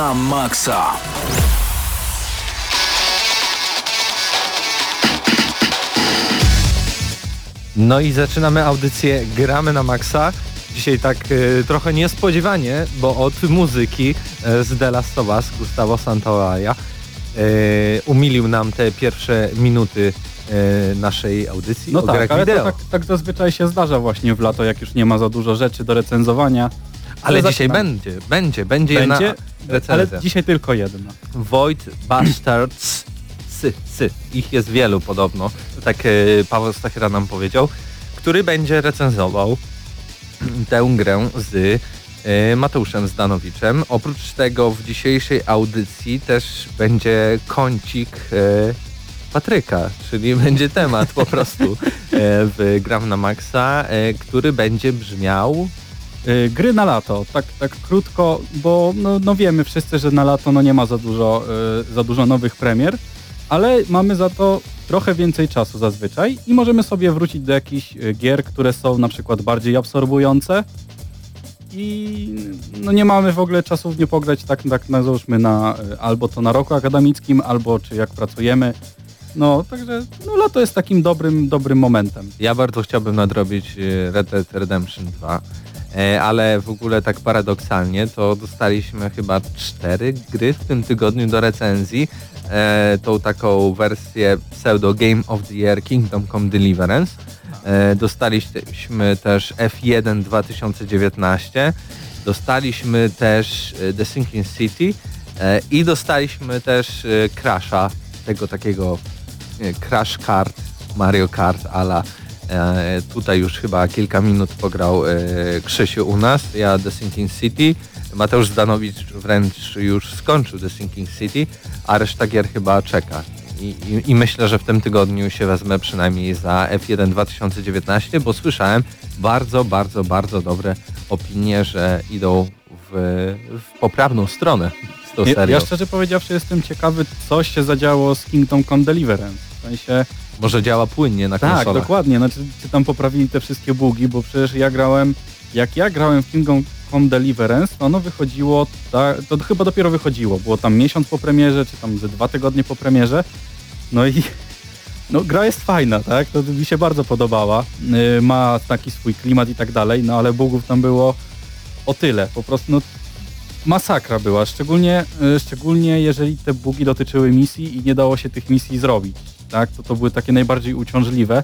Na maksa. No i zaczynamy audycję Gramy na maksa. Dzisiaj tak y, trochę niespodziewanie, bo od muzyki y, z The Last of Us Gustavo Santaolalla y, umilił nam te pierwsze minuty naszej audycji no tak, ale to tak, tak zazwyczaj się zdarza właśnie w lato, jak już nie ma za dużo rzeczy do recenzowania. Ale dzisiaj będzie, będzie, będzie, jedna recenzja. Ale dzisiaj tylko jedna. Void Bastards sy, sy. Ich jest wielu podobno. Tak e, Paweł Stachera nam powiedział, który będzie recenzował tę grę z e, Mateuszem Zdanowiczem. Oprócz tego w dzisiejszej audycji też będzie kącik e, Patryka, czyli będzie temat po prostu w Gram na Maxa, który będzie brzmiał gry na lato, tak, tak krótko, bo no, no wiemy wszyscy, że na lato no nie ma za dużo, y, za dużo nowych premier, ale mamy za to trochę więcej czasu zazwyczaj i możemy sobie wrócić do jakichś y, gier, które są na przykład bardziej absorbujące i no nie mamy w ogóle czasów nie pograć tak, tak na, załóżmy na albo to na roku akademickim, albo czy jak pracujemy, No, także no, lato jest takim dobrym, dobrym momentem. Ja bardzo chciałbym nadrobić Red Dead Redemption 2, e, ale w ogóle tak paradoksalnie to dostaliśmy chyba cztery gry w tym tygodniu do recenzji. E, tą taką wersję pseudo Game of the Year Kingdom Come Deliverance. E, dostaliśmy też F1 2019, dostaliśmy też e, The Sinking City e, i dostaliśmy też e, Crasha, tego takiego e, Crash Kart, Mario Kart ala e, tutaj już chyba kilka minut pograł e, Krzysiu u nas, ja The Sinking City, Mateusz Zdanowicz wręcz już skończył The Sinking City, a reszta gier chyba czeka. I, i, I myślę, że w tym tygodniu się wezmę przynajmniej za F1 2019, bo słyszałem bardzo, bardzo, bardzo dobre opinie, że idą w, w poprawną stronę z tą Ja, serią. ja szczerze powiedziawszy jestem ciekawy, co się zadziało z Kingdom Come Deliverance. W sensie, Może działa płynnie na tak, konsolach. dokładnie, znaczy, czy tam poprawili te wszystkie bugi, bo przecież ja grałem, jak ja grałem w Kingdom Come Deliverance, to ono wychodziło, to chyba dopiero wychodziło, było tam miesiąc po premierze, czy tam ze dwa tygodnie po premierze, no i no gra jest fajna, tak, to mi się bardzo podobała, yy, ma taki swój klimat i tak dalej, no ale bugów tam było o tyle, po prostu no masakra była, szczególnie, y, szczególnie jeżeli te bugi dotyczyły misji i nie dało się tych misji zrobić, tak, to to były takie najbardziej uciążliwe,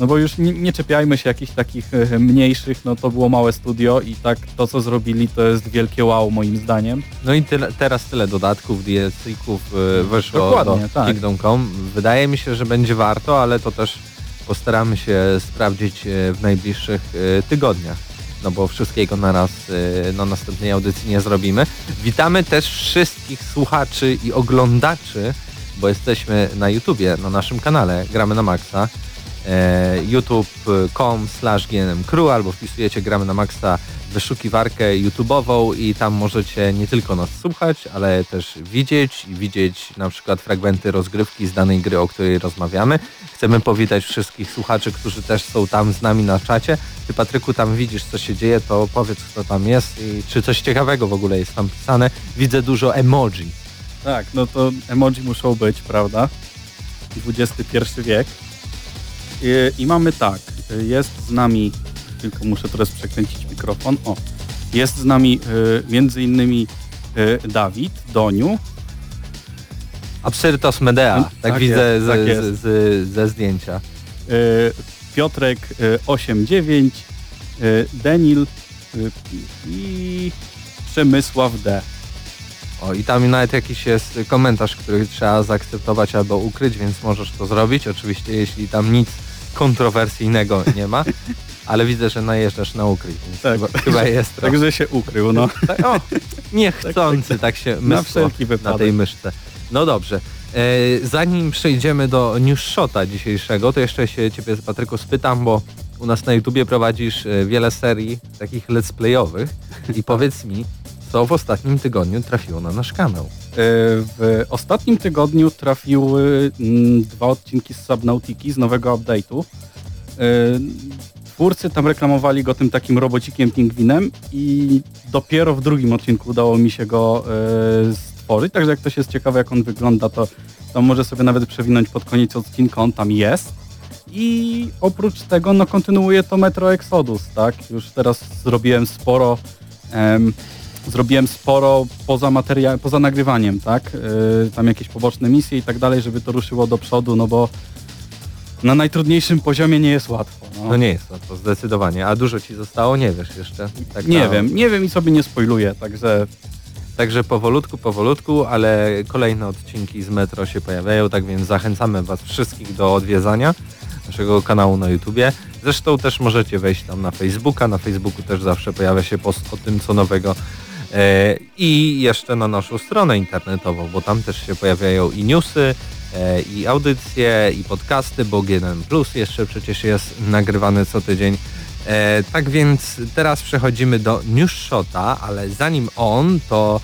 no bo już nie, nie czepiajmy się jakichś takich y, mniejszych, no to było małe studio i tak to co zrobili to jest wielkie wow moim zdaniem. No i tyle, teraz tyle dodatków, DLC-ków y, weszło Dokładnie, do tak. Kingdom Come. Wydaje mi się, że będzie warto, ale to też postaramy się sprawdzić w najbliższych tygodniach. No bo wszystkiego naraz y, na następnej audycji nie zrobimy. Witamy też wszystkich słuchaczy i oglądaczy, bo jesteśmy na YouTubie, na naszym kanale Gramy na Maxa. E, youtube.com slash gnmcrew albo wpisujecie Gramy na Maxa wyszukiwarkę YouTube'ową i tam możecie nie tylko nas słuchać, ale też widzieć i widzieć na przykład fragmenty rozgrywki z danej gry, o której rozmawiamy. Chcemy powitać wszystkich słuchaczy, którzy też są tam z nami na czacie. Ty Patryku tam widzisz co się dzieje, to powiedz kto tam jest i czy coś ciekawego w ogóle jest tam pisane. Widzę dużo emoji. Tak, no to emoji muszą być, prawda? XXI wiek. I, I mamy tak, jest z nami, tylko muszę teraz przekręcić mikrofon, o, jest z nami y, między innymi y, Dawid, Doniu, Absyrtos Medea, tak, Tak widzę jest, z, tak z, z, ze zdjęcia. y, Piotrek y, 89, y, Denil i Przemysław D. O, i tam nawet jakiś jest komentarz, który trzeba zaakceptować albo ukryć, więc możesz to zrobić. Oczywiście, jeśli tam nic kontrowersyjnego nie ma, ale widzę, że najeżdżasz na ukryć, Tak. chyba, jest. Także się ukrył, no. Tak, o, niechcący, tak, się Na mysło wszelki na wypadek. tej myszce. No dobrze. E, zanim przejdziemy do news shota dzisiejszego, to jeszcze się ciebie Patryku spytam, bo u nas na YouTubie prowadzisz e, wiele serii takich let's playowych i powiedz mi, co w ostatnim tygodniu trafiło na nasz kanał. E, W ostatnim tygodniu trafiły mm, dwa odcinki z Subnautiki z nowego update'u. E, Twórcy tam reklamowali go tym takim robocikiem pingwinem i dopiero w drugim odcinku udało mi się go e, stworzyć. Także jak ktoś jest ciekawy jak on wygląda, to, to może sobie nawet przewinąć pod koniec odcinka, on tam jest. I oprócz tego no, kontynuuję to Metro Exodus, tak? Już teraz zrobiłem sporo em, zrobiłem sporo poza materia- poza nagrywaniem, tak? Yy, tam jakieś poboczne misje i tak dalej, żeby to ruszyło do przodu, no bo na najtrudniejszym poziomie nie jest łatwo. No. No nie jest to zdecydowanie. A dużo ci zostało? Nie wiesz jeszcze. Tak nie na- wiem, nie wiem i sobie nie spoiluję, także Także powolutku, powolutku, ale kolejne odcinki z Metro się pojawiają, tak więc zachęcamy Was wszystkich do odwiedzania naszego kanału na YouTubie. Zresztą też możecie wejść tam na Facebooka, na Facebooku też zawsze pojawia się post o tym, co nowego i jeszcze na naszą stronę internetową, bo tam też się pojawiają i newsy, e, i audycje, i podcasty, bo GNM Plus jeszcze przecież jest nagrywany co tydzień. E, tak więc teraz przechodzimy do News Shota, ale zanim on, to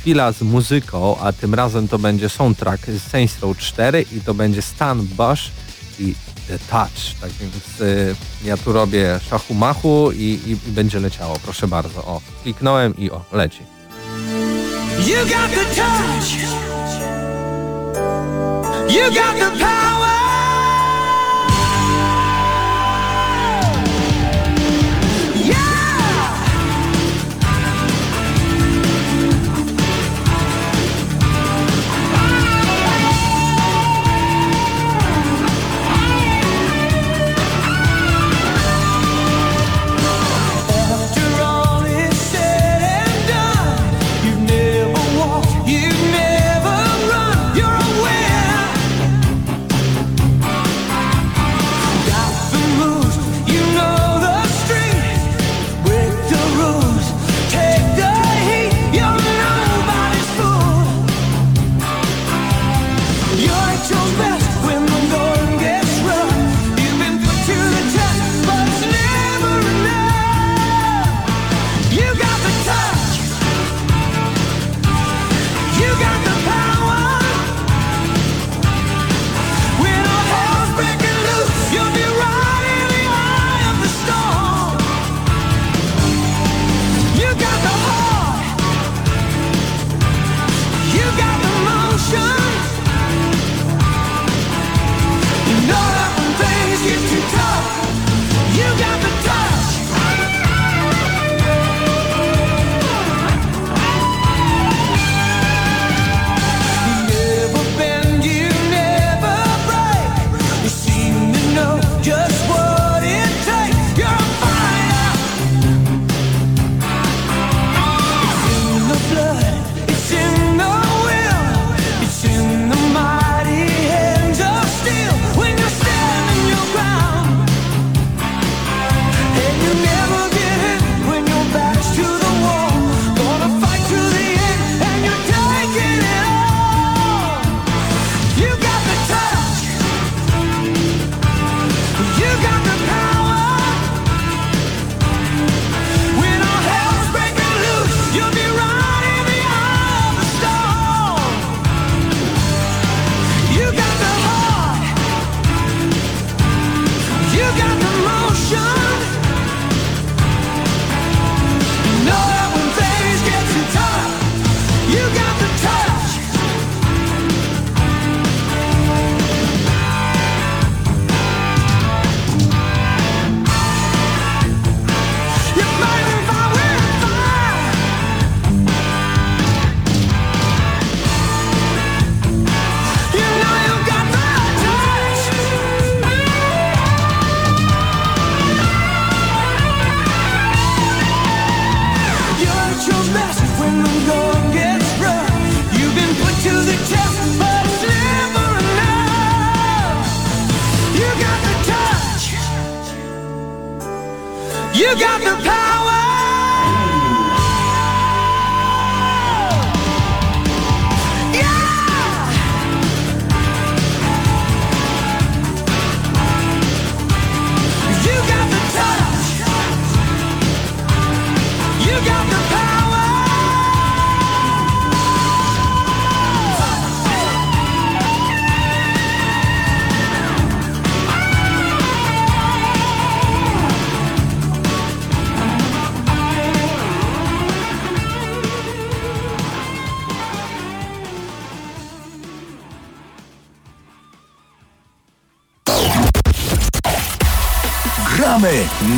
chwila z muzyką, a tym razem to będzie soundtrack z Saints Row 4 i to będzie Stan Bush i The Touch. Tak więc y, ja tu robię szachu machu i, i, i będzie leciało. Proszę bardzo. O, kliknąłem i o, leci. You got the touch. You got the power.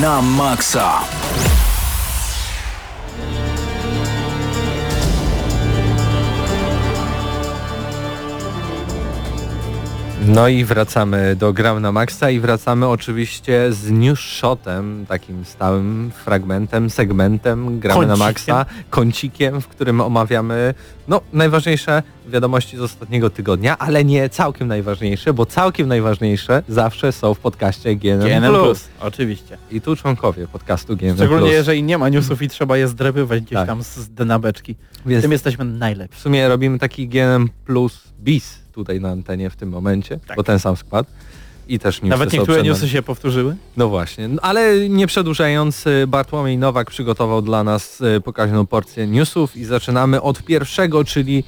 Gramy na No i wracamy do Gram na Maxa i wracamy oczywiście z news shotem, takim stałym fragmentem, segmentem Gramy na Kącikiem. Maxa, kącikiem, w którym omawiamy no, najważniejsze wiadomości z ostatniego tygodnia, ale nie całkiem najważniejsze, bo całkiem najważniejsze zawsze są w podcaście GNM+. GNM Plus, oczywiście. I tu członkowie podcastu GNM+. Szczególnie jeżeli nie ma newsów i trzeba je zdrebywać gdzieś Tak. tam z dynabeczki. Więc Tym jesteśmy najlepsi. w sumie robimy taki GNM Plus bis tutaj na antenie w tym momencie, Tak. bo ten sam skład. I też newsy Nawet niektóre przed newsy się powtórzyły. No właśnie, no, ale nie przedłużając, y, Bartłomiej Nowak przygotował dla nas y, pokaźną porcję newsów i zaczynamy od pierwszego, czyli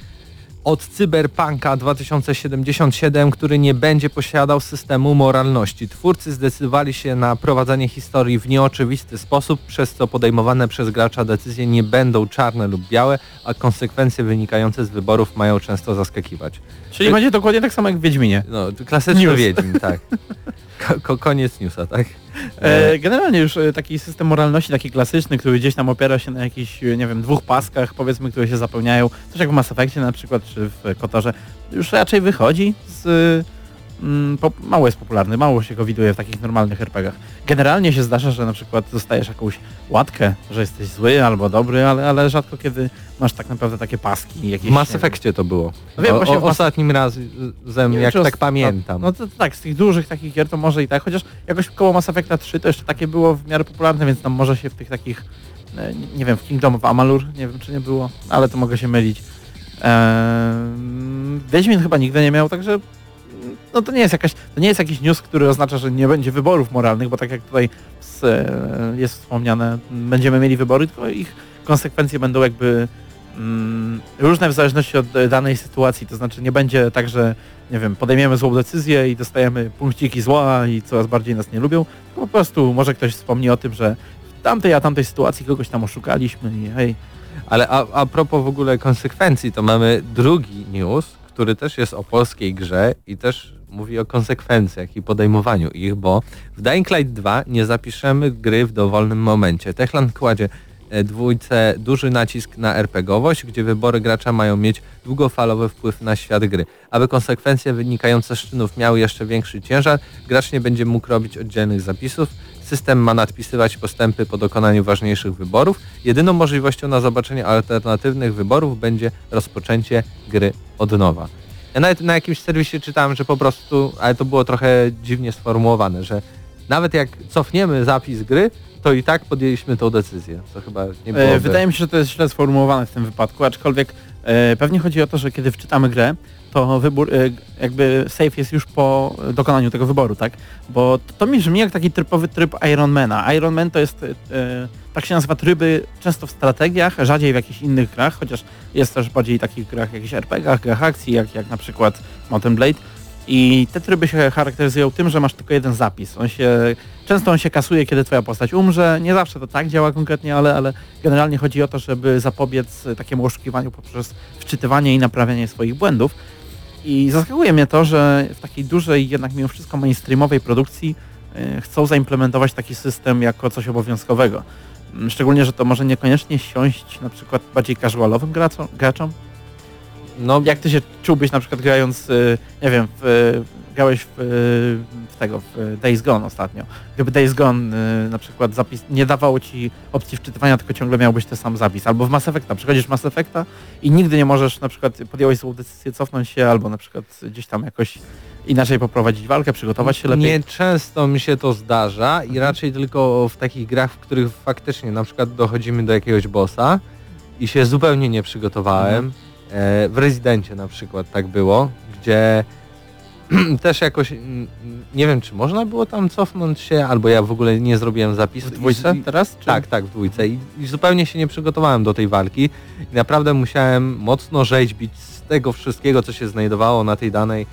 od Cyberpunka 2077, który nie będzie posiadał systemu moralności. Twórcy zdecydowali się na prowadzenie historii w nieoczywisty sposób, przez co podejmowane przez gracza decyzje nie będą czarne lub białe, a konsekwencje wynikające z wyborów mają często zaskakiwać. Czyli będzie dokładnie tak samo jak w Wiedźminie. No, klasyczny News. Wiedźmin, tak. Ko- koniec newsa, tak? E, generalnie już e, taki system moralności, taki klasyczny, który gdzieś tam opiera się na jakichś, e, nie wiem, dwóch paskach, powiedzmy, które się zapełniają, coś jak w Mass Effectie na przykład, czy w Kotorze, już raczej wychodzi z... Mm, mało jest popularny, mało się go widuje w takich normalnych RPGach. Generalnie się zdarza, że na przykład dostajesz jakąś łatkę, że jesteś zły albo dobry, ale, ale rzadko kiedy masz tak naprawdę takie paski. Jakieś, W Mass Effectie to było. No wiem, o, o, ostatnim razem, jak tak pamiętam. No, to tak, z tych dużych takich gier to może i tak, chociaż jakoś koło Mass Effecta 3 to jeszcze takie było w miarę popularne, więc tam może się w tych takich, e, nie- nie wiem, w Kingdom of Amalur, nie wiem czy nie było, ale to mogę się mylić. Eee, Wiedźmin chyba nigdy nie miał, także no to nie jest jakaś, to nie jest jakiś news, który oznacza, że nie będzie wyborów moralnych, bo tak jak tutaj e, jest wspomniane, będziemy mieli wybory, tylko ich konsekwencje będą jakby mm, różne w zależności od danej sytuacji, to znaczy nie będzie tak, że nie wiem, podejmiemy złą decyzję i dostajemy punkciki zła i coraz bardziej nas nie lubią, tylko po prostu może ktoś wspomni o tym, że w tamtej a tamtej sytuacji kogoś tam oszukaliśmy i hej, Ale a, a propos w ogóle konsekwencji, to mamy drugi news, który też jest o polskiej grze i też mówi o konsekwencjach i podejmowaniu ich, bo w Dying Light 2 nie zapiszemy gry w dowolnym momencie. Techland kładzie e, dwójce duży nacisk na RPGowość, gdzie wybory gracza mają mieć długofalowy wpływ na świat gry. Aby konsekwencje wynikające z czynów miały jeszcze większy ciężar, gracz nie będzie mógł robić oddzielnych zapisów, System ma nadpisywać postępy po dokonaniu ważniejszych wyborów. Jedyną możliwością na zobaczenie alternatywnych wyborów będzie rozpoczęcie gry od nowa. Ja nawet na jakimś serwisie czytałem, że po prostu, ale to było trochę dziwnie sformułowane, że nawet jak cofniemy zapis gry, to i tak podjęliśmy tą decyzję, co chyba nie było. E, Wydaje mi się, że to jest źle sformułowane w tym wypadku, aczkolwiek e, pewnie chodzi o to, że kiedy wczytamy grę, to wybór, e, jakby save jest już po dokonaniu tego wyboru, tak? Bo to, to mi brzmi jak taki typowy tryb Ironmana. Iron Man to jest, e, tak się nazywa tryby często w strategiach, rzadziej w jakichś innych grach, chociaż jest też bardziej takich grach, jakichś RPGach, grach akcji, jak, jak na przykład Mountain Blade. I te tryby się charakteryzują tym, że masz tylko jeden zapis. On się, często on się kasuje, kiedy twoja postać umrze. Nie zawsze to tak działa konkretnie, ale, ale generalnie chodzi o to, żeby zapobiec takiemu oszukiwaniu poprzez wczytywanie i naprawianie swoich błędów. I zaskakuje mnie to, że w takiej dużej, jednak mimo wszystko mainstreamowej produkcji y, chcą zaimplementować taki system jako coś obowiązkowego. Szczególnie, że to może niekoniecznie siąść na przykład bardziej casualowym graczom, graczom No, jak ty się czułbyś na przykład grając, y, nie wiem, w, y, grałeś w, y, w tego, w Days Gone ostatnio. Gdyby Days Gone na przykład zapis nie dawało ci opcji wczytywania, tylko ciągle miałbyś ten sam zapis. Albo w Mass Effecta, przychodzisz w Mass Effecta i nigdy nie możesz na przykład podjąłeś złą decyzję cofnąć się, albo na przykład gdzieś tam jakoś inaczej poprowadzić walkę, przygotować się lepiej. Nie często mi się to zdarza i raczej tylko w takich grach, w których faktycznie na przykład dochodzimy do jakiegoś bossa i się zupełnie nie przygotowałem. E, w Rezydencie na przykład tak było, gdzie też jakoś mm, nie wiem czy można było tam cofnąć się, albo ja w ogóle nie zrobiłem zapisu. W dwójce I- teraz? Czy... Tak, tak, w dwójce. I, I zupełnie się nie przygotowałem do tej walki. I naprawdę musiałem mocno rzeźbić z tego wszystkiego, co się znajdowało na tej danej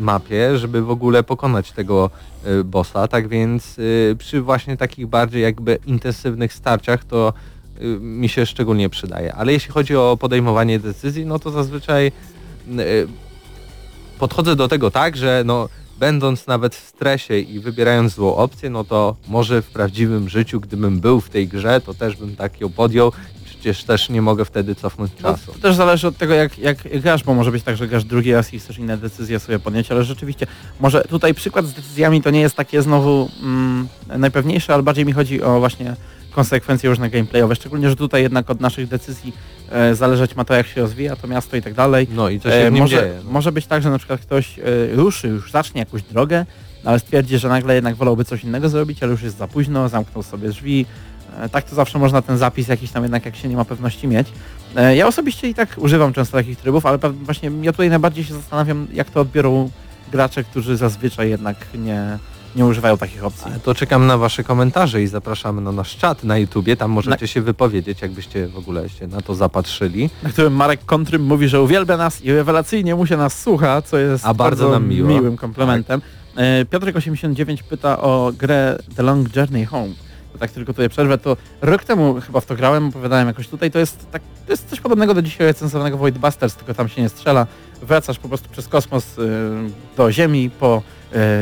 mapie, żeby w ogóle pokonać tego e, bossa. Tak więc e, przy właśnie takich bardziej jakby intensywnych starciach to e, mi się szczególnie przydaje. Ale jeśli chodzi o podejmowanie decyzji, no to zazwyczaj e, podchodzę do tego tak, że no będąc nawet w stresie i wybierając złą opcję, no to może w prawdziwym życiu, gdybym był w tej grze, to też bym tak ją podjął. Przecież też nie mogę wtedy cofnąć No, czasu. to też zależy od tego, jak, jak grasz, bo może być tak, że grasz drugi raz i chcesz inne decyzje sobie podjąć, ale rzeczywiście, może tutaj przykład z decyzjami to nie jest takie znowu mm, najpewniejsze, ale bardziej mi chodzi o właśnie konsekwencje różne gameplayowe, szczególnie, że tutaj jednak od naszych decyzji e, zależeć ma to, jak się rozwija to miasto i tak dalej. No i to się E, może, dzieje. No. może być tak, że na przykład ktoś e, ruszy, już zacznie jakąś drogę, ale stwierdzi, że nagle jednak wolałby coś innego zrobić, ale już jest za późno, zamknął sobie drzwi. E, tak to zawsze można ten zapis jakiś tam jednak, jak się nie ma pewności mieć. E, ja osobiście i tak używam często takich trybów, ale właśnie ja tutaj najbardziej się zastanawiam, jak to odbiorą gracze, którzy zazwyczaj jednak nie, nie używają takich opcji. Ale to czekam na wasze komentarze i zapraszamy na nasz czat na YouTubie. Tam możecie się wypowiedzieć, jakbyście w ogóle się na to zapatrzyli. Na którym Marek Kontrym mówi, że uwielbia nas i rewelacyjnie mu się nas słucha, co jest A bardzo miło. miłym komplementem. E, Piotrek89 pyta o grę The Long Journey Home. Tak tylko tutaj przerwę, to rok temu chyba w to grałem, opowiadałem jakoś tutaj, to jest, tak, to jest coś podobnego do dzisiaj recenzowanego Void Busters, tylko tam się nie strzela. Wracasz po prostu przez kosmos y, do Ziemi po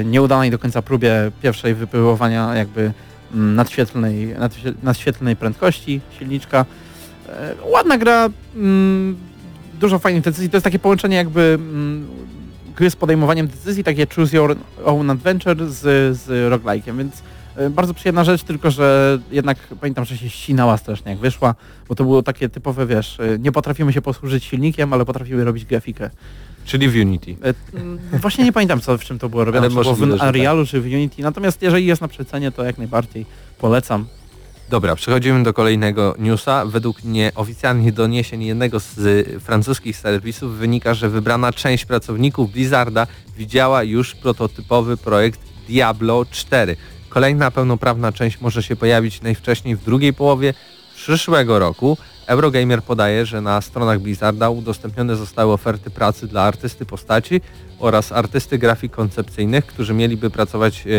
y, nieudanej do końca próbie pierwszej wypływowania jakby mm, nadświetlnej, nadświe- nadświetlnej prędkości silniczka. E, Ładna gra, mm, dużo fajnych decyzji. To jest takie połączenie jakby mm, gry z podejmowaniem decyzji, takie choose your own adventure z, z roguelike'iem, więc bardzo przyjemna rzecz, tylko że jednak pamiętam, że się ścinała strasznie jak wyszła, bo to było takie typowe, wiesz, e, nie potrafimy się posłużyć silnikiem, ale potrafimy robić grafikę. Czyli w Unity. Mm, Właśnie nie pamiętam, co w czym to było robione, czy było w Unrealu czy w Unity, natomiast jeżeli jest na przecenie, to jak najbardziej polecam. Dobra, przechodzimy do kolejnego newsa. Według nieoficjalnych doniesień jednego z y, francuskich serwisów wynika, że wybrana część pracowników Blizzarda widziała już prototypowy projekt Diablo 4. Kolejna pełnoprawna część może się pojawić najwcześniej w drugiej połowie przyszłego roku. Eurogamer podaje, że na stronach Blizzarda udostępnione zostały oferty pracy dla artysty postaci oraz artysty grafik koncepcyjnych, którzy mieliby pracować e,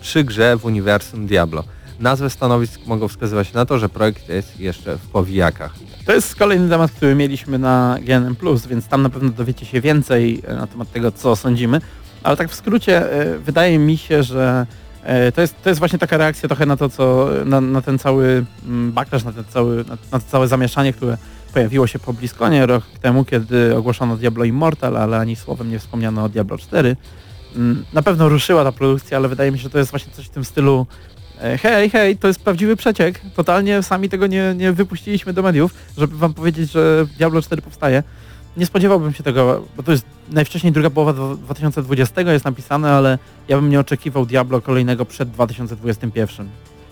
przy grze w uniwersum Diablo. Nazwy stanowisk mogą wskazywać na to, że projekt jest jeszcze w powijakach. To jest kolejny temat, który mieliśmy na GNM+, więc tam na pewno dowiecie się więcej e, na temat tego, co sądzimy. Ale tak w skrócie, e, wydaje mi się, że to jest, to jest właśnie taka reakcja trochę na to, co na, na ten cały mm, backlash, na, ten cały, na, na to całe zamieszanie, które pojawiło się po BlizzConie rok temu, kiedy ogłoszono Diablo Immortal, ale ani słowem nie wspomniano o Diablo 4. Mm, Na pewno ruszyła ta produkcja, ale wydaje mi się, że to jest właśnie coś w tym stylu e, hej, hej, to jest prawdziwy przeciek. Totalnie sami tego nie, nie wypuściliśmy do mediów, żeby wam powiedzieć, że Diablo 4 powstaje. Nie spodziewałbym się tego, bo to jest najwcześniej druga połowa dwa- 2020 jest napisane, ale ja bym nie oczekiwał Diablo kolejnego przed 2021.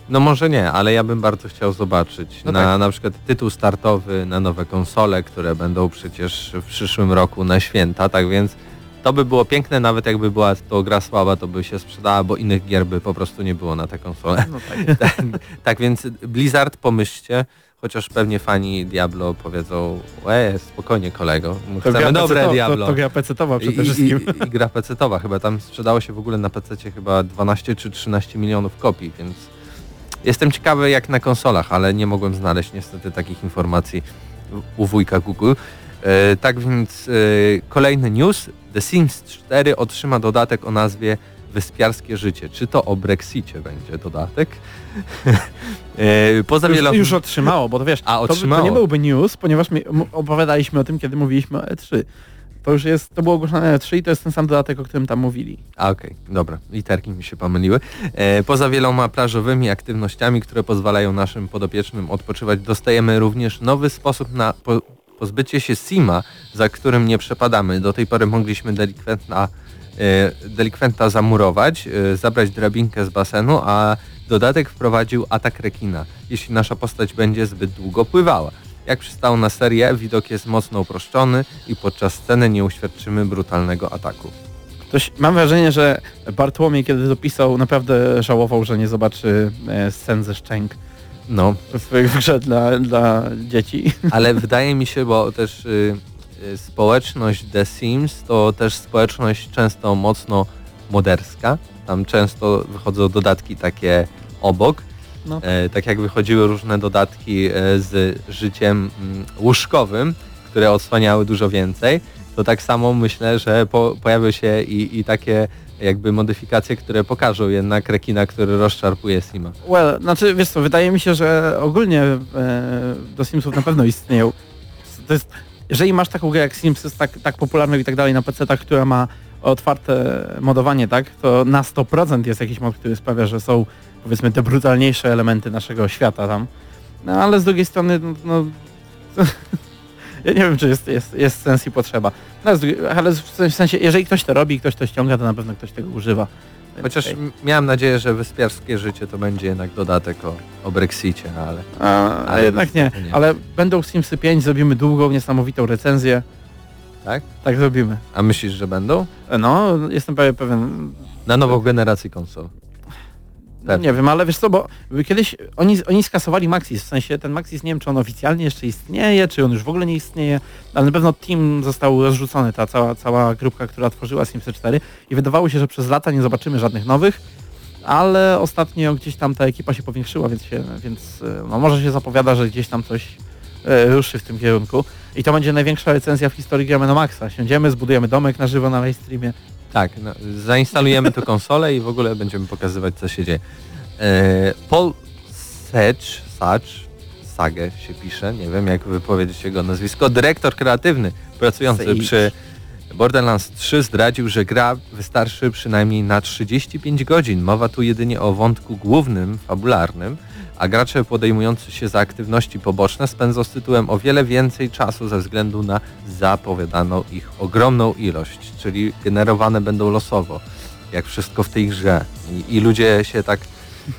No może nie, ale ja bym bardzo chciał zobaczyć No na tak. na przykład tytuł startowy na nowe konsole, które będą przecież w przyszłym roku na święta, tak więc to by było piękne, nawet jakby była to gra słaba, to by się sprzedała, bo innych gier by po prostu nie było na te konsole. No tak. tak, tak więc Blizzard pomyślcie, chociaż pewnie fani Diablo powiedzą, e, spokojnie kolego, chcemy dobre Diablo. To, to gra pecetowa I, przede i, wszystkim. i, I gra pecetowa chyba, tam sprzedało się w ogóle na PC chyba 12 czy 13 milionów kopii, więc jestem ciekawy jak na konsolach, ale nie mogłem znaleźć niestety takich informacji u wujka Google. E, tak więc e, kolejny news, The Sims 4 otrzyma dodatek o nazwie Wyspiarskie Życie. Czy to o Brexicie będzie dodatek? e, poza już, wieloma... już otrzymało, bo to wiesz, A, to, to otrzymało. nie byłby news, ponieważ opowiadaliśmy o tym, kiedy mówiliśmy o E3. To już jest, to było ogłoszone na E3 i to jest ten sam dodatek, o którym tam mówili. A okej, dobra, literki mi się pomyliły. E, poza wieloma plażowymi aktywnościami, które pozwalają naszym podopiecznym odpoczywać, dostajemy również nowy sposób na po, pozbycie się Sima, za którym nie przepadamy. Do tej pory mogliśmy delikwenta, e, delikwenta zamurować, e, zabrać drabinkę z basenu, a dodatek wprowadził atak rekina, jeśli nasza postać będzie zbyt długo pływała. Jak przystało na serię, widok jest mocno uproszczony i podczas sceny nie uświadczymy brutalnego ataku. Mam wrażenie, że Bartłomiej, kiedy to pisał, naprawdę żałował, że nie zobaczy e, scen ze szczęk No, w, w grze dla, dla dzieci. Ale wydaje mi się, bo też y, y, społeczność The Sims to też społeczność często mocno moderska. Tam często wychodzą dodatki takie obok. No. E, tak jak wychodziły różne dodatki e, z życiem mm, łóżkowym, które odsłaniały dużo więcej, to tak samo myślę, że po, pojawią się i, i takie jakby modyfikacje, które pokażą jednak rekina, który rozczarpuje Sima. Well, znaczy wiesz co, wydaje mi się, że ogólnie e, do Simsów na pewno istnieją. To jest, jeżeli masz taką grę jak Sims, jest tak, tak popularną i tak dalej na PC, która ma otwarte modowanie, tak, to na 100% jest jakiś mod, który sprawia, że są powiedzmy te brutalniejsze elementy naszego świata tam. No ale z drugiej strony, no, no ja nie wiem, czy jest, jest, jest sens i potrzeba. No, ale w sensie, jeżeli ktoś to robi, ktoś to ściąga, to na pewno ktoś tego używa. Chociaż m- miałem nadzieję, że wyspiarskie życie to będzie jednak dodatek o, o Brexicie, no ale A, Ale jednak nie. nie. Ale będą Simsy 5, zrobimy długą, niesamowitą recenzję. tak? Tak zrobimy. A myślisz, że będą? No, jestem prawie pewien. Na nową generację konsol. Pewnie. Nie wiem, ale wiesz co, bo kiedyś oni, oni skasowali Maxis, w sensie ten Maxis, nie wiem czy on oficjalnie jeszcze istnieje, czy on już w ogóle nie istnieje, ale na pewno Team został rozrzucony, ta cała, cała grupka, która tworzyła Simsy 4 i wydawało się, że przez lata nie zobaczymy żadnych nowych, ale ostatnio gdzieś tam ta ekipa się powiększyła, więc, się, więc e, no, może się zapowiada, że gdzieś tam coś e, ruszy w tym kierunku. I to będzie największa recenzja w historii Gramy na Maxa. Siądziemy, zbudujemy domek na żywo na live streamie. Tak, no, zainstalujemy tę konsolę i w ogóle będziemy pokazywać, co się dzieje. E, Paul Sage, Sage, Sage się pisze, nie wiem jak wypowiedzieć jego nazwisko, dyrektor kreatywny pracujący Sage. przy Borderlands 3 zdradził, że gra wystarczy przynajmniej na 35 godzin. Mowa tu jedynie o wątku głównym, fabularnym, a gracze podejmujący się za aktywności poboczne spędzą z tytułem o wiele więcej czasu ze względu na zapowiadaną ich ogromną ilość, czyli generowane będą losowo, jak wszystko w tej grze. I, i ludzie się tak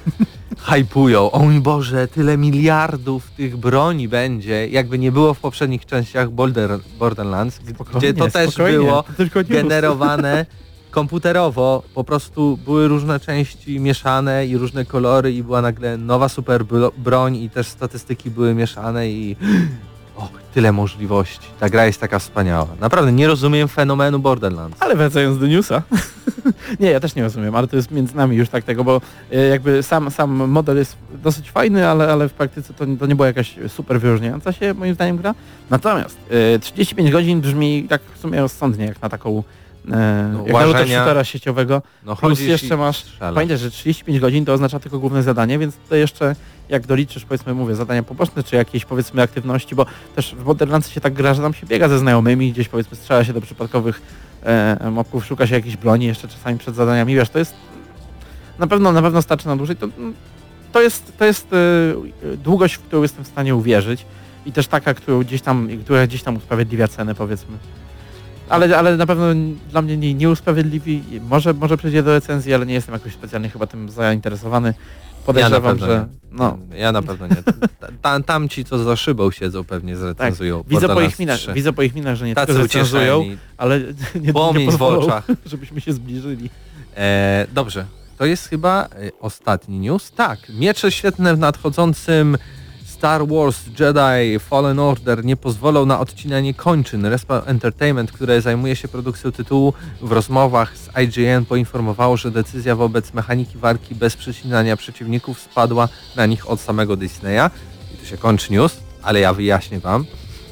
hypują. O mój Boże, tyle miliardów tych broni będzie, jakby nie było w poprzednich częściach Border, Borderlands, Spokojnie, gdzie to też było generowane komputerowo, po prostu były różne części mieszane i różne kolory i była nagle nowa super bro- broń i też statystyki były mieszane i o, tyle możliwości. Ta gra jest taka wspaniała. Naprawdę nie rozumiem fenomenu Borderlands. Ale wracając do newsa. nie, ja też nie rozumiem, ale to jest między nami już tak tego, bo e, jakby sam, sam model jest dosyć fajny, ale, ale w praktyce to, to nie była jakaś super wyróżniająca się moim zdaniem gra. Natomiast e, 35 godzin brzmi tak w sumie rozsądnie jak na taką e, No, jak łażenia. shootera sieciowego. No Plus jeszcze masz, pamiętaj, że 35 godzin to oznacza tylko główne zadanie, więc to jeszcze jak doliczysz, powiedzmy, mówię, zadania poboczne, czy jakieś, powiedzmy, aktywności, bo też w Borderlands się tak gra, że tam się biega ze znajomymi, gdzieś, powiedzmy, strzela się do przypadkowych e, mobków, szuka się jakiejś broni jeszcze czasami przed zadaniami, wiesz, to jest na pewno, na pewno starczy na dłużej, to, to jest, to jest e, długość, w którą jestem w stanie uwierzyć i też taka, którą gdzieś tam, która gdzieś tam usprawiedliwia cenę, powiedzmy. Ale, ale na pewno dla mnie nie, nie usprawiedliwi, może, może przejdzie do recenzji, ale nie jestem jakoś specjalnie chyba tym zainteresowany. Podejrzewam, pewno że nie. no, Ja na pewno nie. Ta, tam ci, co za szybą siedzą, pewnie zrecenzują. Tak. widzę po, ich minach, 3. widzę po ich minach, że nie Tacy tylko recenzują, ucieszeni. ale nie, nie w oczach. żebyśmy się zbliżyli. E, dobrze, to jest chyba e, ostatni news. Tak, miecze świetne w nadchodzącym Star Wars Jedi Fallen Order nie pozwolą na odcinanie kończyn. Respawn Entertainment, które zajmuje się produkcją tytułu, w rozmowach z IGN poinformowało, że decyzja wobec mechaniki walki bez przecinania przeciwników spadła na nich od samego Disneya. I tu się kończy news, ale ja wyjaśnię Wam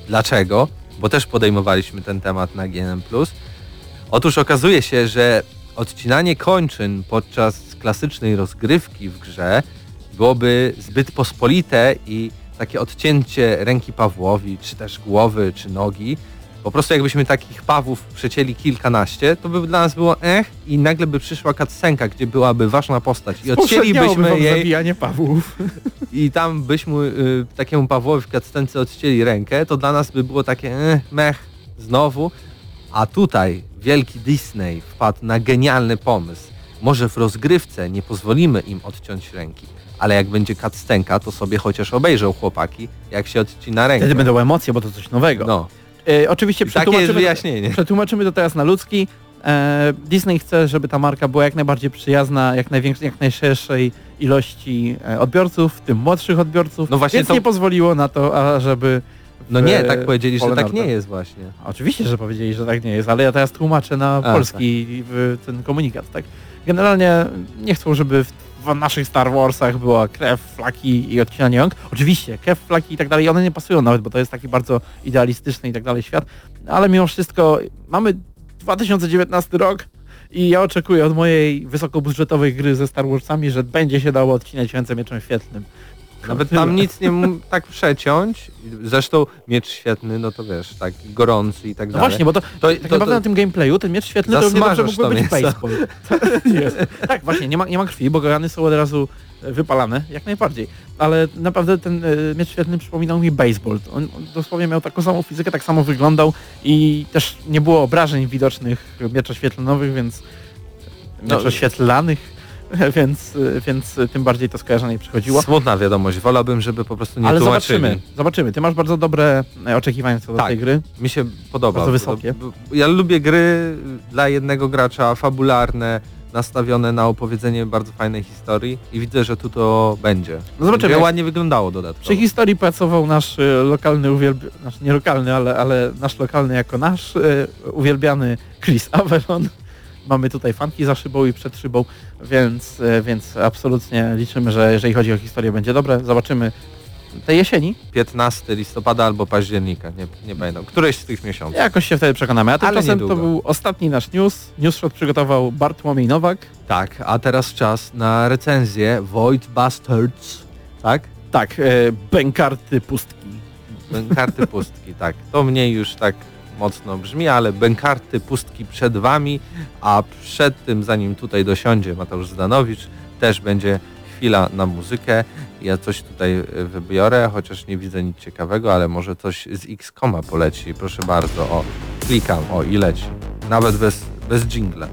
dlaczego, bo też podejmowaliśmy ten temat na GNM+. Otóż okazuje się, że odcinanie kończyn podczas klasycznej rozgrywki w grze byłoby zbyt pospolite i takie odcięcie ręki Pawłowi, czy też głowy, czy nogi, po prostu jakbyśmy takich Pawłów przecięli kilkanaście, to by dla nas było ech i nagle by przyszła cutscenka, gdzie byłaby ważna postać i odcięlibyśmy jej zabijanie Pawłów. i tam byśmy y, takiemu Pawłowi w cutscence odcięli rękę, to dla nas by było takie eh, mech znowu, a tutaj wielki Disney wpadł na genialny pomysł. Może w rozgrywce nie pozwolimy im odciąć ręki, ale jak będzie cutscenka, to sobie chociaż obejrzą chłopaki, jak się odcina rękę. Wtedy będą emocje, bo to coś nowego. No, E, oczywiście przetłumaczymy, wyjaśnienie. przetłumaczymy to teraz na ludzki. E, Disney chce, żeby ta marka była jak najbardziej przyjazna, jak, największej, jak najszerszej ilości e, odbiorców, w tym młodszych odbiorców, No właśnie więc to- nie pozwoliło na to, ażeby... No nie, tak powiedzieli, że tak nie jest właśnie. Oczywiście, że powiedzieli, że tak nie jest, ale ja teraz tłumaczę na A, polski w ten komunikat, tak? Generalnie nie chcą, żeby w, w naszych Star Warsach była krew, flaki i odcinanie rąk. Oczywiście, krew, flaki i tak dalej, one nie pasują nawet, bo to jest taki bardzo idealistyczny i tak dalej świat, ale mimo wszystko mamy 2019 rok i ja oczekuję od mojej wysokobudżetowej gry ze Star Warsami, że będzie się dało odcinać ręce mieczem świetlnym. Nawet tam nic nie mógł tak przeciąć. Zresztą miecz świetny, no to wiesz, tak gorący i tak No dalej. właśnie, bo to, To- tak to- naprawdę to- na tym gameplayu ten miecz świetlny to równie dobrze mógłby być baseball. Tak, właśnie, nie ma, nie ma krwi, bo rany są od razu e, wypalane, jak najbardziej. Ale naprawdę ten e, miecz świetlny przypominał mi baseball. On, on dosłownie miał taką samą fizykę, tak samo wyglądał i też nie było obrażeń widocznych mieczoświetlnowych, więc No, mieczoświetlanych, więc, więc tym bardziej to skojarzenie przychodziło. Smutna wiadomość, wolałbym, żeby po prostu nie Ale tłumaczyli. zobaczymy, zobaczymy. Ty masz bardzo dobre e, oczekiwania co do Tak. tej gry. Mi się podoba. Bardzo wysokie. Ja lubię gry dla jednego gracza, fabularne, nastawione na opowiedzenie bardzo fajnej historii i widzę, że tu to będzie. No zobaczymy. Będzie ładnie wyglądało dodatkowo. Przy historii pracował nasz e, lokalny uwielbiany, znaczy nie lokalny, ale, ale nasz lokalny jako nasz e, uwielbiany Chris Avalon. Mamy tutaj fanki za szybą i przed szybą, więc, e, więc absolutnie liczymy, że jeżeli chodzi o historię będzie dobre. Zobaczymy tej jesieni. 15 listopada albo października, nie, nie będą. Któreś z tych miesiąców. Jakoś się wtedy przekonamy. A tymczasem to był ostatni nasz news. Newsshot przygotował Bartłomiej Nowak. Tak, a teraz czas na recenzję Void Bastards. Tak? Tak, e, bękarty pustki. Bękarty pustki, tak. To mniej już tak mocno brzmi, ale bękarty pustki przed wami, a przed tym, zanim tutaj dosiądzie Mateusz Zdanowicz, też będzie chwila na muzykę. Ja coś tutaj e, wybiorę, chociaż nie widzę nic ciekawego, ale może coś z X-Koma poleci. Proszę bardzo, o, klikam, o i leci. Nawet bez, bez dżingla.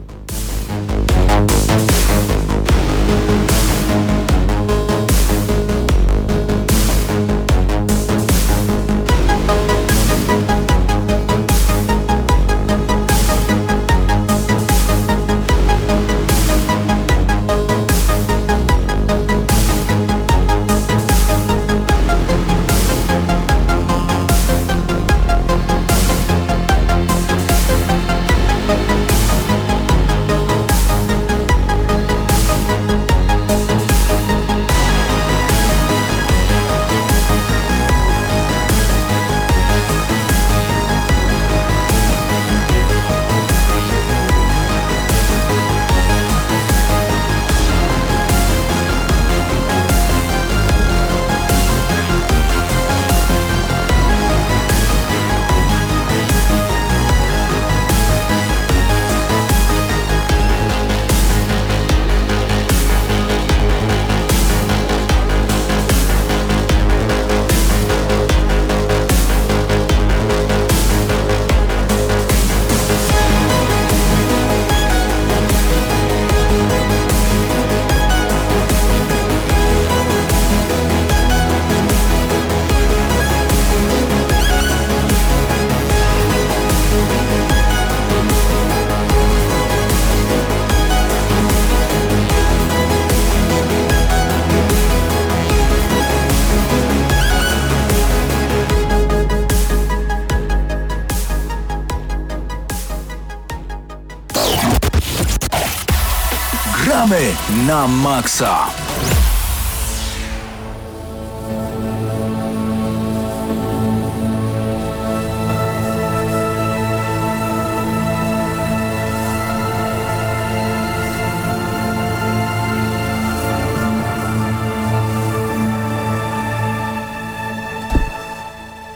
Na maksa!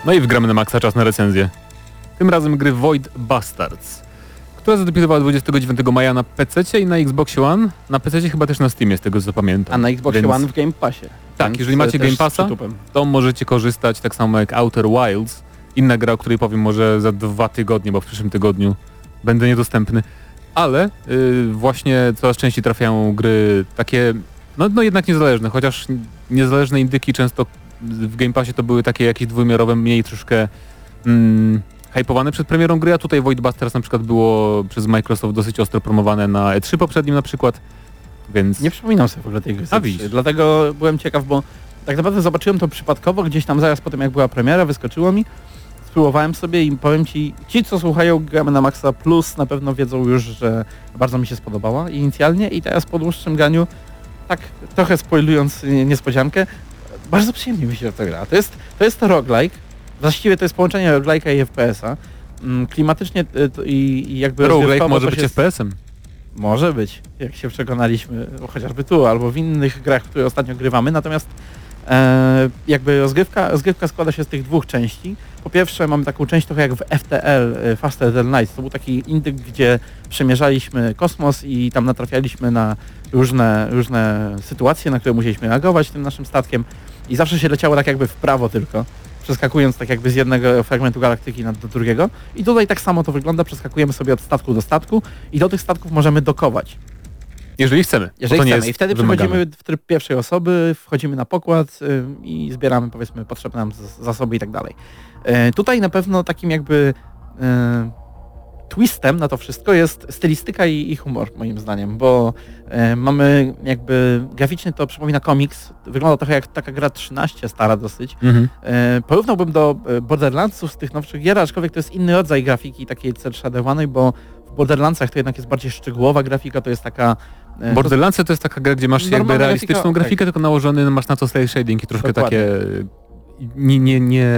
No i wgramy na maksa czas na recenzję. Tym razem gry Void Bastards, która zadebiutowała 29 maja na PC i na Xbox One. Na PC chyba też na Steamie, z tego co pamiętam. A na Xbox Więc- One w Game Passie. Tak, jeżeli macie Game Passa, to możecie korzystać tak samo jak Outer Wilds. Inna gra, o której powiem może za dwa tygodnie, bo w przyszłym tygodniu będę niedostępny. Ale y, właśnie coraz częściej trafiają gry takie, no, no jednak niezależne, chociaż niezależne indyki często w Game Passie to były takie jakieś dwuwymiarowe, mniej troszkę mm, hypowane przed premierą gry, a tutaj Void Busters na przykład było przez Microsoft dosyć ostro promowane na E3 poprzednim na przykład, więc... Nie przypominam sobie w ogóle tej gry. A Z3. widzisz. Dlatego byłem ciekaw, bo tak naprawdę zobaczyłem to przypadkowo, gdzieś tam zaraz po tym jak była premiera, wyskoczyło mi. Spróbowałem sobie i powiem ci, ci co słuchają Gramy na Maxa Plus na pewno wiedzą już, że bardzo mi się spodobała inicjalnie i teraz po dłuższym graniu, tak trochę spoilując nie- niespodziankę, bardzo przyjemnie mi się to gra. To jest to, jest to roguelike, właściwie to jest połączenie roguelike'a i FPS-a. Mm, Klimatycznie to i, i jakby Roguelike może być jest- FPS-em. może być, jak się przekonaliśmy, o, chociażby tu, albo w innych grach, które ostatnio grywamy, natomiast e, jakby rozgrywka, rozgrywka składa się z tych dwóch części. Po pierwsze mamy taką część trochę jak w FTL, e, Faster Than Light, to był taki indyk, gdzie przemierzaliśmy kosmos i tam natrafialiśmy na różne, różne sytuacje, na które musieliśmy reagować tym naszym statkiem i zawsze się leciało tak jakby w prawo tylko, przeskakując tak jakby z jednego fragmentu galaktyki do drugiego. I tutaj tak samo to wygląda, przeskakujemy sobie od statku do statku i do tych statków możemy dokować. Jeżeli chcemy. Jeżeli to chcemy. jest I wtedy wymagane. przechodzimy w tryb pierwszej osoby, wchodzimy na pokład y, i zbieramy powiedzmy potrzebne nam zasoby i tak dalej. E, tutaj na pewno takim jakby twistem na to wszystko jest stylistyka i, i humor moim zdaniem, bo e, mamy jakby graficznie to przypomina komiks, wygląda trochę jak taka gra 13 stara dosyć, Mhm. E, Porównałbym do e, Borderlandsów z tych nowszych gier, aczkolwiek to jest inny rodzaj grafiki takiej cel shadowanej, bo w Borderlandsach to jednak jest bardziej szczegółowa grafika, to jest taka... e, Borderlandsy to jest taka gra, gdzie masz jakby realistyczną grafika, grafikę, tylko nałożony masz na to cel shading i troszkę Dokładnie. takie nie, nie, nie,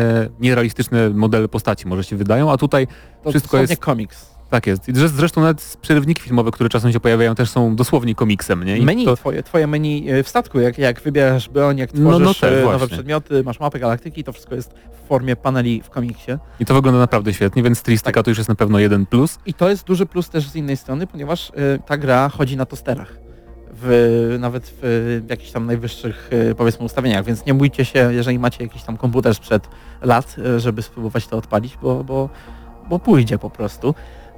nierealistyczne modele postaci może się wydają, a tutaj to wszystko jest- komiks. tak jest. Zresztą nawet przerywniki filmowe, które czasem się pojawiają też są dosłownie komiksem, nie? I Menu to, twoje, twoje menu e, w statku, jak, jak wybierasz broń, jak No, tworzysz no e, nowe właśnie. przedmioty, masz mapę galaktyki, to wszystko jest w formie paneli w komiksie. I to wygląda naprawdę świetnie, więc stylistyka Tak. to już jest na pewno jeden plus. I to jest duży plus też z innej strony, ponieważ e, ta gra chodzi na tosterach. W, nawet w, jakichś tam najwyższych e, powiedzmy ustawieniach, więc nie bójcie się, jeżeli macie jakiś tam komputer sprzed lat, e, żeby spróbować to odpalić, bo, bo, bo pójdzie po prostu.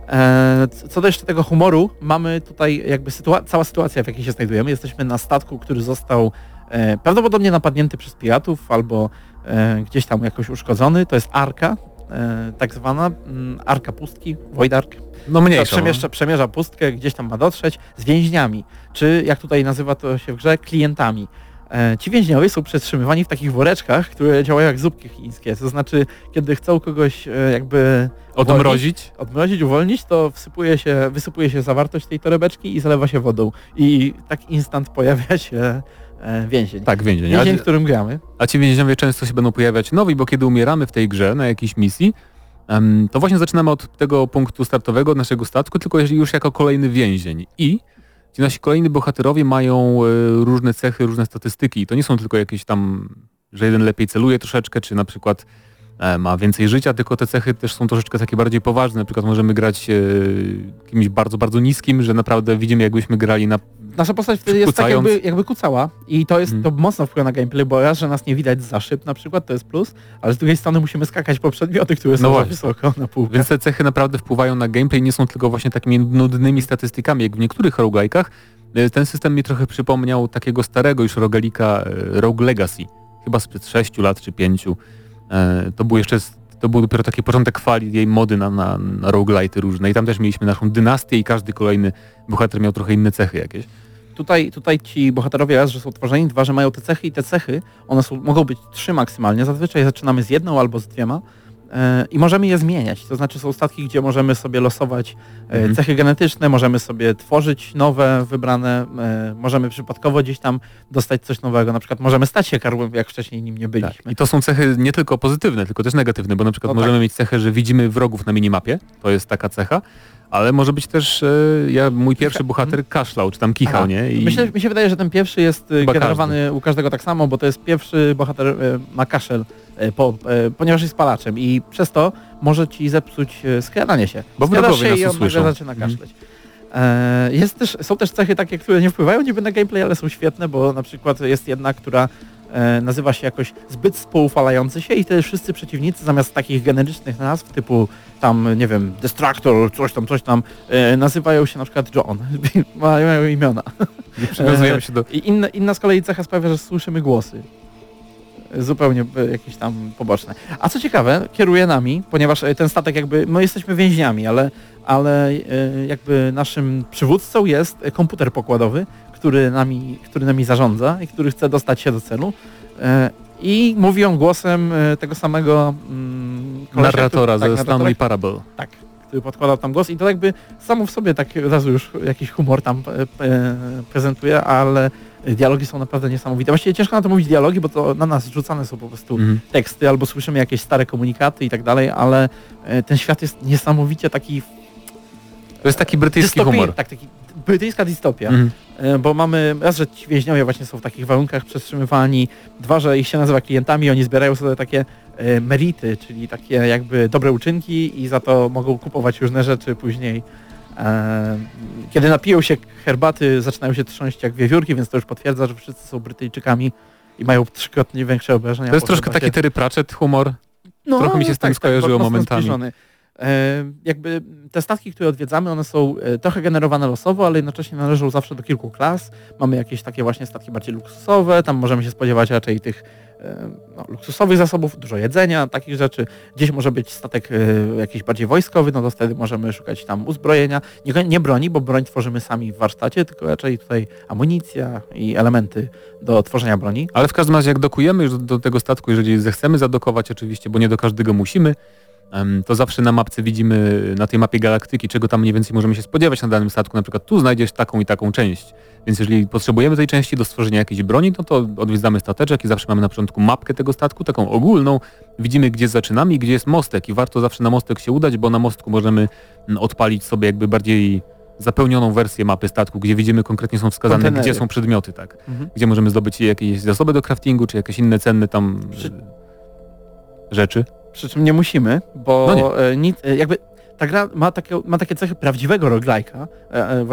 E, Co do jeszcze tego humoru, mamy tutaj jakby sytua cała sytuacja, w jakiej się znajdujemy. Jesteśmy na statku, który został e, prawdopodobnie napadnięty przez piratów albo e, gdzieś tam jakoś uszkodzony. To jest Arka, e, tak zwana mm, Arka Pustki, Void Ark. No To mniejsza. przemieszcza, przemierza pustkę, gdzieś tam ma dotrzeć z więźniami, czy jak tutaj nazywa to się w grze, klientami. E, ci więźniowie są przetrzymywani w takich woreczkach, które działają jak zupki chińskie, to znaczy kiedy chcą kogoś e, jakby Odmrozić. odmrozić, uwolnić, to wsypuje się, wysypuje się zawartość tej torebeczki i zalewa się wodą. I tak instant pojawia się e, więzień. Tak, więzień. Więzień, w którym gramy. a ci więźniowie często się będą pojawiać nowi, bo kiedy umieramy w tej grze na jakiejś misji, to właśnie zaczynamy od tego punktu startowego od naszego statku, tylko już jako kolejny więzień. I ci nasi kolejni bohaterowie mają e, różne cechy, różne statystyki. I to nie są tylko jakieś tam, że jeden lepiej celuje troszeczkę, czy na przykład e, ma więcej życia, tylko te cechy też są troszeczkę takie bardziej poważne. Na przykład możemy grać e, kimś bardzo, bardzo niskim, że naprawdę widzimy jakbyśmy grali na... Nasza postać wtedy jest tak Kucając. jakby, jakby kucała i to jest Mhm. to mocno wpływa na gameplay, bo raz, że nas nie widać za szyb na przykład, to jest plus, ale z drugiej strony musimy skakać po przedmioty, które są No wysoko na półkę. Więc te cechy naprawdę wpływają na gameplay, nie są tylko właśnie takimi nudnymi statystykami, jak w niektórych roguelike'ach. E, Ten system mi trochę przypomniał takiego starego już rogalika e, Rogue Legacy, chyba sprzed 6 lat czy 5. To był jeszcze to był dopiero taki początek fali jej mody na, na, na roguelite'y różne i tam też mieliśmy naszą dynastię i każdy kolejny bohater miał trochę inne cechy jakieś. Tutaj, tutaj ci bohaterowie raz, że są tworzeni, dwa, że mają te cechy i te cechy, one są, mogą być trzy maksymalnie, zazwyczaj zaczynamy z jedną albo z dwiema e, i możemy je zmieniać. To znaczy są statki, gdzie możemy sobie losować e, Mhm. cechy genetyczne, możemy sobie tworzyć nowe, wybrane, e, możemy przypadkowo gdzieś tam dostać coś nowego. Na przykład możemy stać się karłem, jak wcześniej nim nie byliśmy. Tak. I to są cechy nie tylko pozytywne, tylko też negatywne, bo na przykład No możemy tak. mieć cechę, że widzimy wrogów na minimapie, to jest taka cecha, ale może być też, e, ja, mój pierwszy bohater kaszlał, czy tam kichał, Aha. nie? I Myślę, mi się wydaje, że ten pierwszy jest e, Chyba generowany u każdego tak samo, bo to jest pierwszy bohater e, ma kaszel, po, ponieważ jest palaczem i przez to może ci zepsuć skradanie się. Bo Skradasz się i on nagle zaczyna Mhm. kaszleć. Jest też, są też cechy takie, które nie wpływają niby na gameplay, ale są świetne, bo na przykład jest jedna, która e, nazywa się jakoś zbyt spoufalający się i te wszyscy przeciwnicy zamiast takich generycznych nazw typu tam, nie wiem, Destructor, coś tam, coś tam, e, nazywają się na przykład John. mają imiona. nie przywiązujemy się do... I inna, inna z kolei cecha sprawia, że słyszymy głosy. Zupełnie e, jakieś tam poboczne. A co ciekawe, kieruje nami, ponieważ e, ten statek jakby, my jesteśmy więźniami, ale, ale e, jakby naszym przywódcą jest e, komputer pokładowy, który nami, który nami zarządza i który chce dostać się do celu. E, I mówi on głosem e, tego samego mm, kolesia, narratora który- ze tak, Stanley Parable. tak, który podkładał tam głos i to jakby samo w sobie tak od razu już jakiś humor tam e, prezentuje, ale dialogi są naprawdę niesamowite. Właściwie ciężko na to mówić dialogi, bo to na nas rzucane są po prostu Mhm. teksty albo słyszymy jakieś stare komunikaty i tak dalej, ale ten świat jest niesamowicie taki To jest taki brytyjski dystopijny, humor. tak, taki brytyjska dystopia. Mhm. E, bo mamy, raz, że ci więźniowie właśnie są w takich warunkach przetrzymywani, dwa, że ich się nazywa klientami, oni zbierają sobie takie e, merity, czyli takie jakby dobre uczynki i za to mogą kupować różne rzeczy później. E, kiedy napiją się herbaty, zaczynają się trząść jak wiewiórki, więc to już potwierdza, że wszyscy są Brytyjczykami i mają trzykrotnie większe obrażenia. To jest troszkę taki Terry Pratchett humor. No, Trochę mi się z tym skojarzyło mocno momentami. zbliżony. E, jakby te statki, które odwiedzamy, one są e, trochę generowane losowo, ale jednocześnie należą zawsze do kilku klas. Mamy jakieś takie właśnie statki bardziej luksusowe, tam możemy się spodziewać raczej tych e, no, luksusowych zasobów, dużo jedzenia, takich rzeczy. Gdzieś może być statek jakiś bardziej wojskowy, no to wtedy możemy szukać tam uzbrojenia. Nie, nie broni, bo broń tworzymy sami w warsztacie, tylko raczej tutaj amunicja i elementy do tworzenia broni. Ale w każdym razie jak dokujemy już do, do tego statku, jeżeli zechcemy zadokować oczywiście, bo nie do każdego musimy, to zawsze na mapce widzimy, na tej mapie galaktyki, czego tam mniej więcej możemy się spodziewać na danym statku. Na przykład tu znajdziesz taką i taką część. Więc jeżeli potrzebujemy tej części do stworzenia jakiejś broni, no to odwiedzamy stateczek i zawsze mamy na początku mapkę tego statku, taką ogólną. Widzimy gdzie zaczynamy i gdzie jest mostek i warto zawsze na mostek się udać, bo na mostku możemy odpalić sobie jakby bardziej zapełnioną wersję mapy statku, gdzie widzimy konkretnie są wskazane, Kontenery. gdzie są przedmioty, tak Mhm. gdzie możemy zdobyć jakieś zasoby do craftingu, czy jakieś inne cenne tam Przy- rzeczy. Przy czym nie musimy, bo No nie. e, nic, e, jakby ta gra ma takie, ma takie cechy prawdziwego roguelike'a, e, e, e,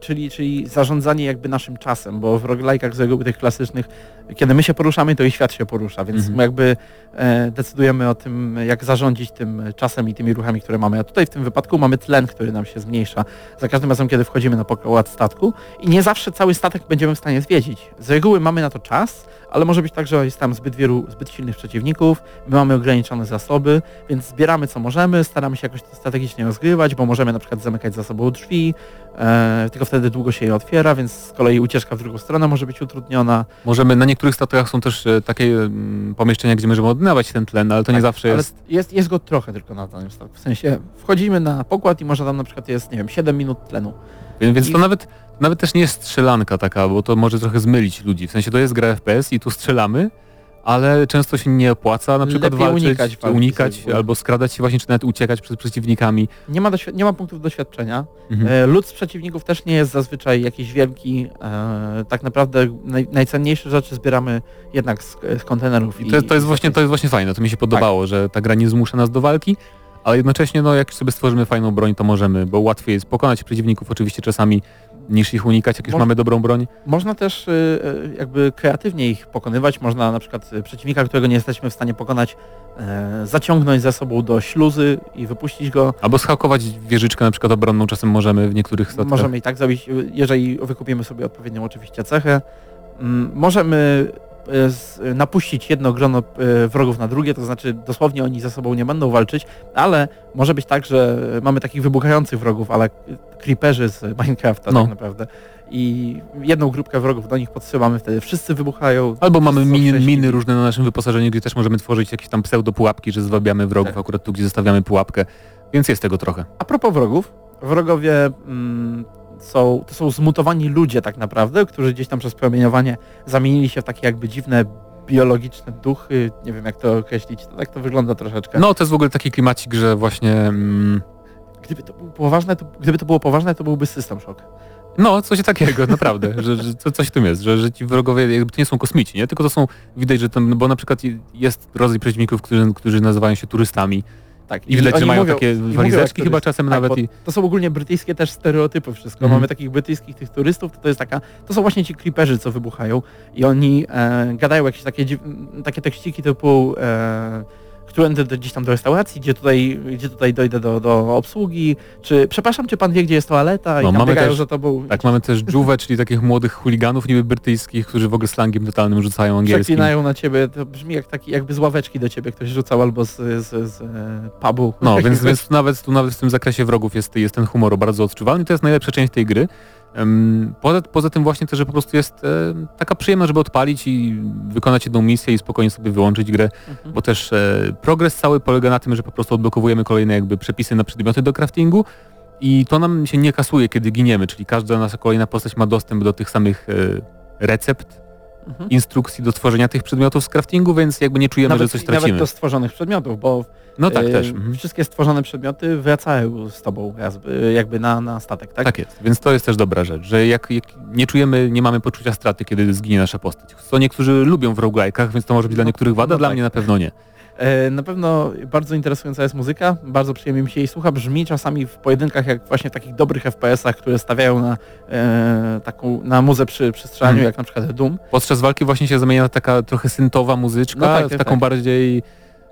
czyli, czyli zarządzanie jakby naszym czasem, bo w roguelike'ach z reguły tych klasycznych, kiedy my się poruszamy, to i świat się porusza, więc Mhm. my jakby e, decydujemy o tym, jak zarządzić tym czasem i tymi ruchami, które mamy. A tutaj w tym wypadku mamy tlen, który nam się zmniejsza za każdym razem, kiedy wchodzimy na pokład statku i nie zawsze cały statek będziemy w stanie zwiedzić. Z reguły mamy na to czas, ale może być tak, że jest tam zbyt wielu, zbyt silnych przeciwników, my mamy ograniczone zasoby, więc zbieramy co możemy, staramy się jakoś to strategicznie rozgrywać, bo możemy na przykład zamykać za sobą drzwi, e, tylko wtedy długo się je otwiera, więc z kolei ucieczka w drugą stronę może być utrudniona. Możemy, na niektórych statkach są też e, takie mm, pomieszczenia, gdzie możemy odnawać ten tlen, ale to nie Tak, zawsze ale jest... jest. Jest go trochę tylko na danym statku. W sensie wchodzimy na pokład i może tam na przykład jest, nie wiem, 7 minut tlenu. Więc, więc i- to nawet, nawet też nie jest strzelanka taka, bo to może trochę zmylić ludzi. W sensie to jest gra FPS i tu strzelamy, ale często się nie opłaca na przykład Lepiej walczyć, unikać czy walki unikać albo skradać się właśnie, czy nawet uciekać przed przeciwnikami. Nie ma, nie ma punktów doświadczenia. Mhm. E, Lud z przeciwników też nie jest zazwyczaj jakiś wielki. E, tak naprawdę naj, najcenniejsze rzeczy zbieramy jednak z, z kontenerów. I to, to, jest właśnie, to jest właśnie fajne, to mi się podobało, że ta gra nie zmusza nas do walki, ale jednocześnie no, jak sobie stworzymy fajną broń, to możemy, bo łatwiej jest pokonać przeciwników oczywiście czasami niż ich unikać, jak już Moż- mamy dobrą broń. Można też y, y, jakby kreatywnie ich pokonywać. Można na przykład y, przeciwnika, którego nie jesteśmy w stanie pokonać, e, zaciągnąć ze sobą do śluzy i wypuścić go. Albo schakować wieżyczkę na przykład obronną, czasem możemy w niektórych statkach. Możemy i tak zrobić, y, jeżeli wykupimy sobie odpowiednią oczywiście cechę. Mm, Możemy napuścić jedno grono e, wrogów na drugie, to znaczy dosłownie oni ze sobą nie będą walczyć, ale może być tak, że mamy takich wybuchających wrogów, ale creeperzy z Minecrafta No. tak naprawdę. I jedną grupkę wrogów do nich podsyłamy, wtedy wszyscy wybuchają. Albo mamy miny, miny różne na naszym wyposażeniu, gdzie też możemy tworzyć jakieś tam pseudo pułapki, że zwabiamy wrogów Tak. akurat tu, gdzie zostawiamy pułapkę. Więc jest tego trochę. A propos wrogów, wrogowie mm, są, to są zmutowani ludzie tak naprawdę, którzy gdzieś tam przez promieniowanie zamienili się w takie jakby dziwne biologiczne duchy, nie wiem jak to określić, to tak to wygląda troszeczkę. No to jest w ogóle taki klimacik, że właśnie... Mm, Gdyby to było poważne, to, gdyby to było poważne, to byłby system shock. no, coś takiego, naprawdę, że, że co, coś w tym jest, że, że ci wrogowie jakby to nie są kosmici, nie? Tylko to są, widać, że to, bo na przykład jest rodzaj przeciwników, którzy, którzy nazywają się turystami Tak, i widać, oni że mają mówią- takie i walizeczki chyba czasem Tak, nawet i... To są ogólnie brytyjskie też stereotypy wszystko. Mhm. Mamy takich brytyjskich tych turystów, to, to jest taka, to są właśnie ci creeperzy, co wybuchają i oni e, gadają jakieś takie, takie tekściki typu e, którędy do, gdzieś tam do restauracji, gdzie tutaj, gdzie tutaj dojdę do, do obsługi, czy przepraszam, czy pan wie, gdzie jest toaleta i No, tam mamy też- za tobą. Tak, mamy też dżuwę, czyli takich młodych chuliganów niby brytyjskich, którzy w ogóle slangiem totalnym rzucają angielskim. Przeklinają na ciebie, to brzmi jak taki, jakby z ławeczki do ciebie ktoś rzucał albo z, z, z e, pubu. No, więc, więc tu nawet, tu nawet w tym zakresie wrogów jest, jest ten humor bardzo odczuwalny i to jest najlepsza część tej gry. Poza, poza tym właśnie też, że po prostu jest taka przyjemność, żeby odpalić i wykonać jedną misję i spokojnie sobie wyłączyć grę, Mhm. bo też e, progres cały polega na tym, że po prostu odblokowujemy kolejne jakby przepisy na przedmioty do craftingu i to nam się nie kasuje, kiedy giniemy, czyli każda nasza kolejna postać ma dostęp do tych samych e, recept, Mhm. instrukcji do tworzenia tych przedmiotów z craftingu, więc jakby nie czujemy, Nawet, że coś nawet tracimy. do stworzonych przedmiotów, bo No tak, e, też. Mhm. wszystkie stworzone przedmioty wracają z tobą jakby, jakby na, na statek, tak? Tak jest, więc to jest też dobra rzecz, że jak, jak nie czujemy, nie mamy poczucia straty, kiedy zginie nasza postać. Co niektórzy lubią w roguelike'ach, więc to może być dla No, niektórych wada, no dla tak. mnie na pewno nie. E, Na pewno bardzo interesująca jest muzyka, bardzo przyjemnie mi się jej słucha, brzmi czasami w pojedynkach jak właśnie w takich dobrych FPS-ach, które stawiają na e, taką, na muzę przy, przy strzelaniu, Mhm. jak na przykład Doom. Podczas walki właśnie się zamienia taka trochę syntowa muzyczka, No tak, w tak, taką tak. bardziej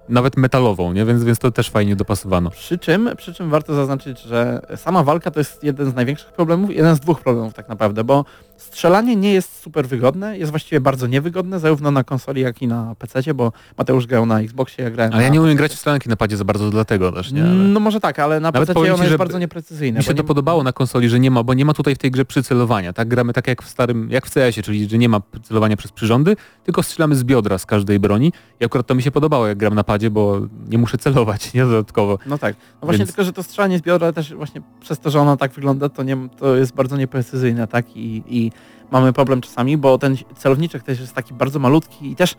nawet metalową, nie? Więc, więc to też fajnie dopasowano. Przy czym, przy czym warto zaznaczyć, że sama walka to jest jeden z największych problemów, jeden z dwóch problemów tak naprawdę, bo strzelanie nie jest super wygodne, jest właściwie bardzo niewygodne, zarówno na konsoli, jak i na PC, bo Mateusz grał na Xboxie, ja grałem Ale ja nie umiem grać w strzelanki na padzie za bardzo dlatego też, nie? Ale... No może tak, ale na PC ono ci, jest że bardzo nieprecyzyjne. Mi się bo to nie- podobało na konsoli, że nie ma, bo nie ma tutaj w tej grze przycelowania, tak? Gramy tak jak w starym, jak w CS-ie, czyli że nie ma celowania przez przyrządy, tylko strzelamy z biodra z każdej broni i akurat to mi się podobało jak gram na padzie, bo nie muszę celować, nie dodatkowo. No tak. No właśnie Więc- tylko, że to strzelanie z biodra też właśnie przez to, że ono tak wygląda, to, nie, to jest bardzo nieprecyzyjne, tak? I, I mamy problem czasami, bo ten celowniczek też jest taki bardzo malutki i też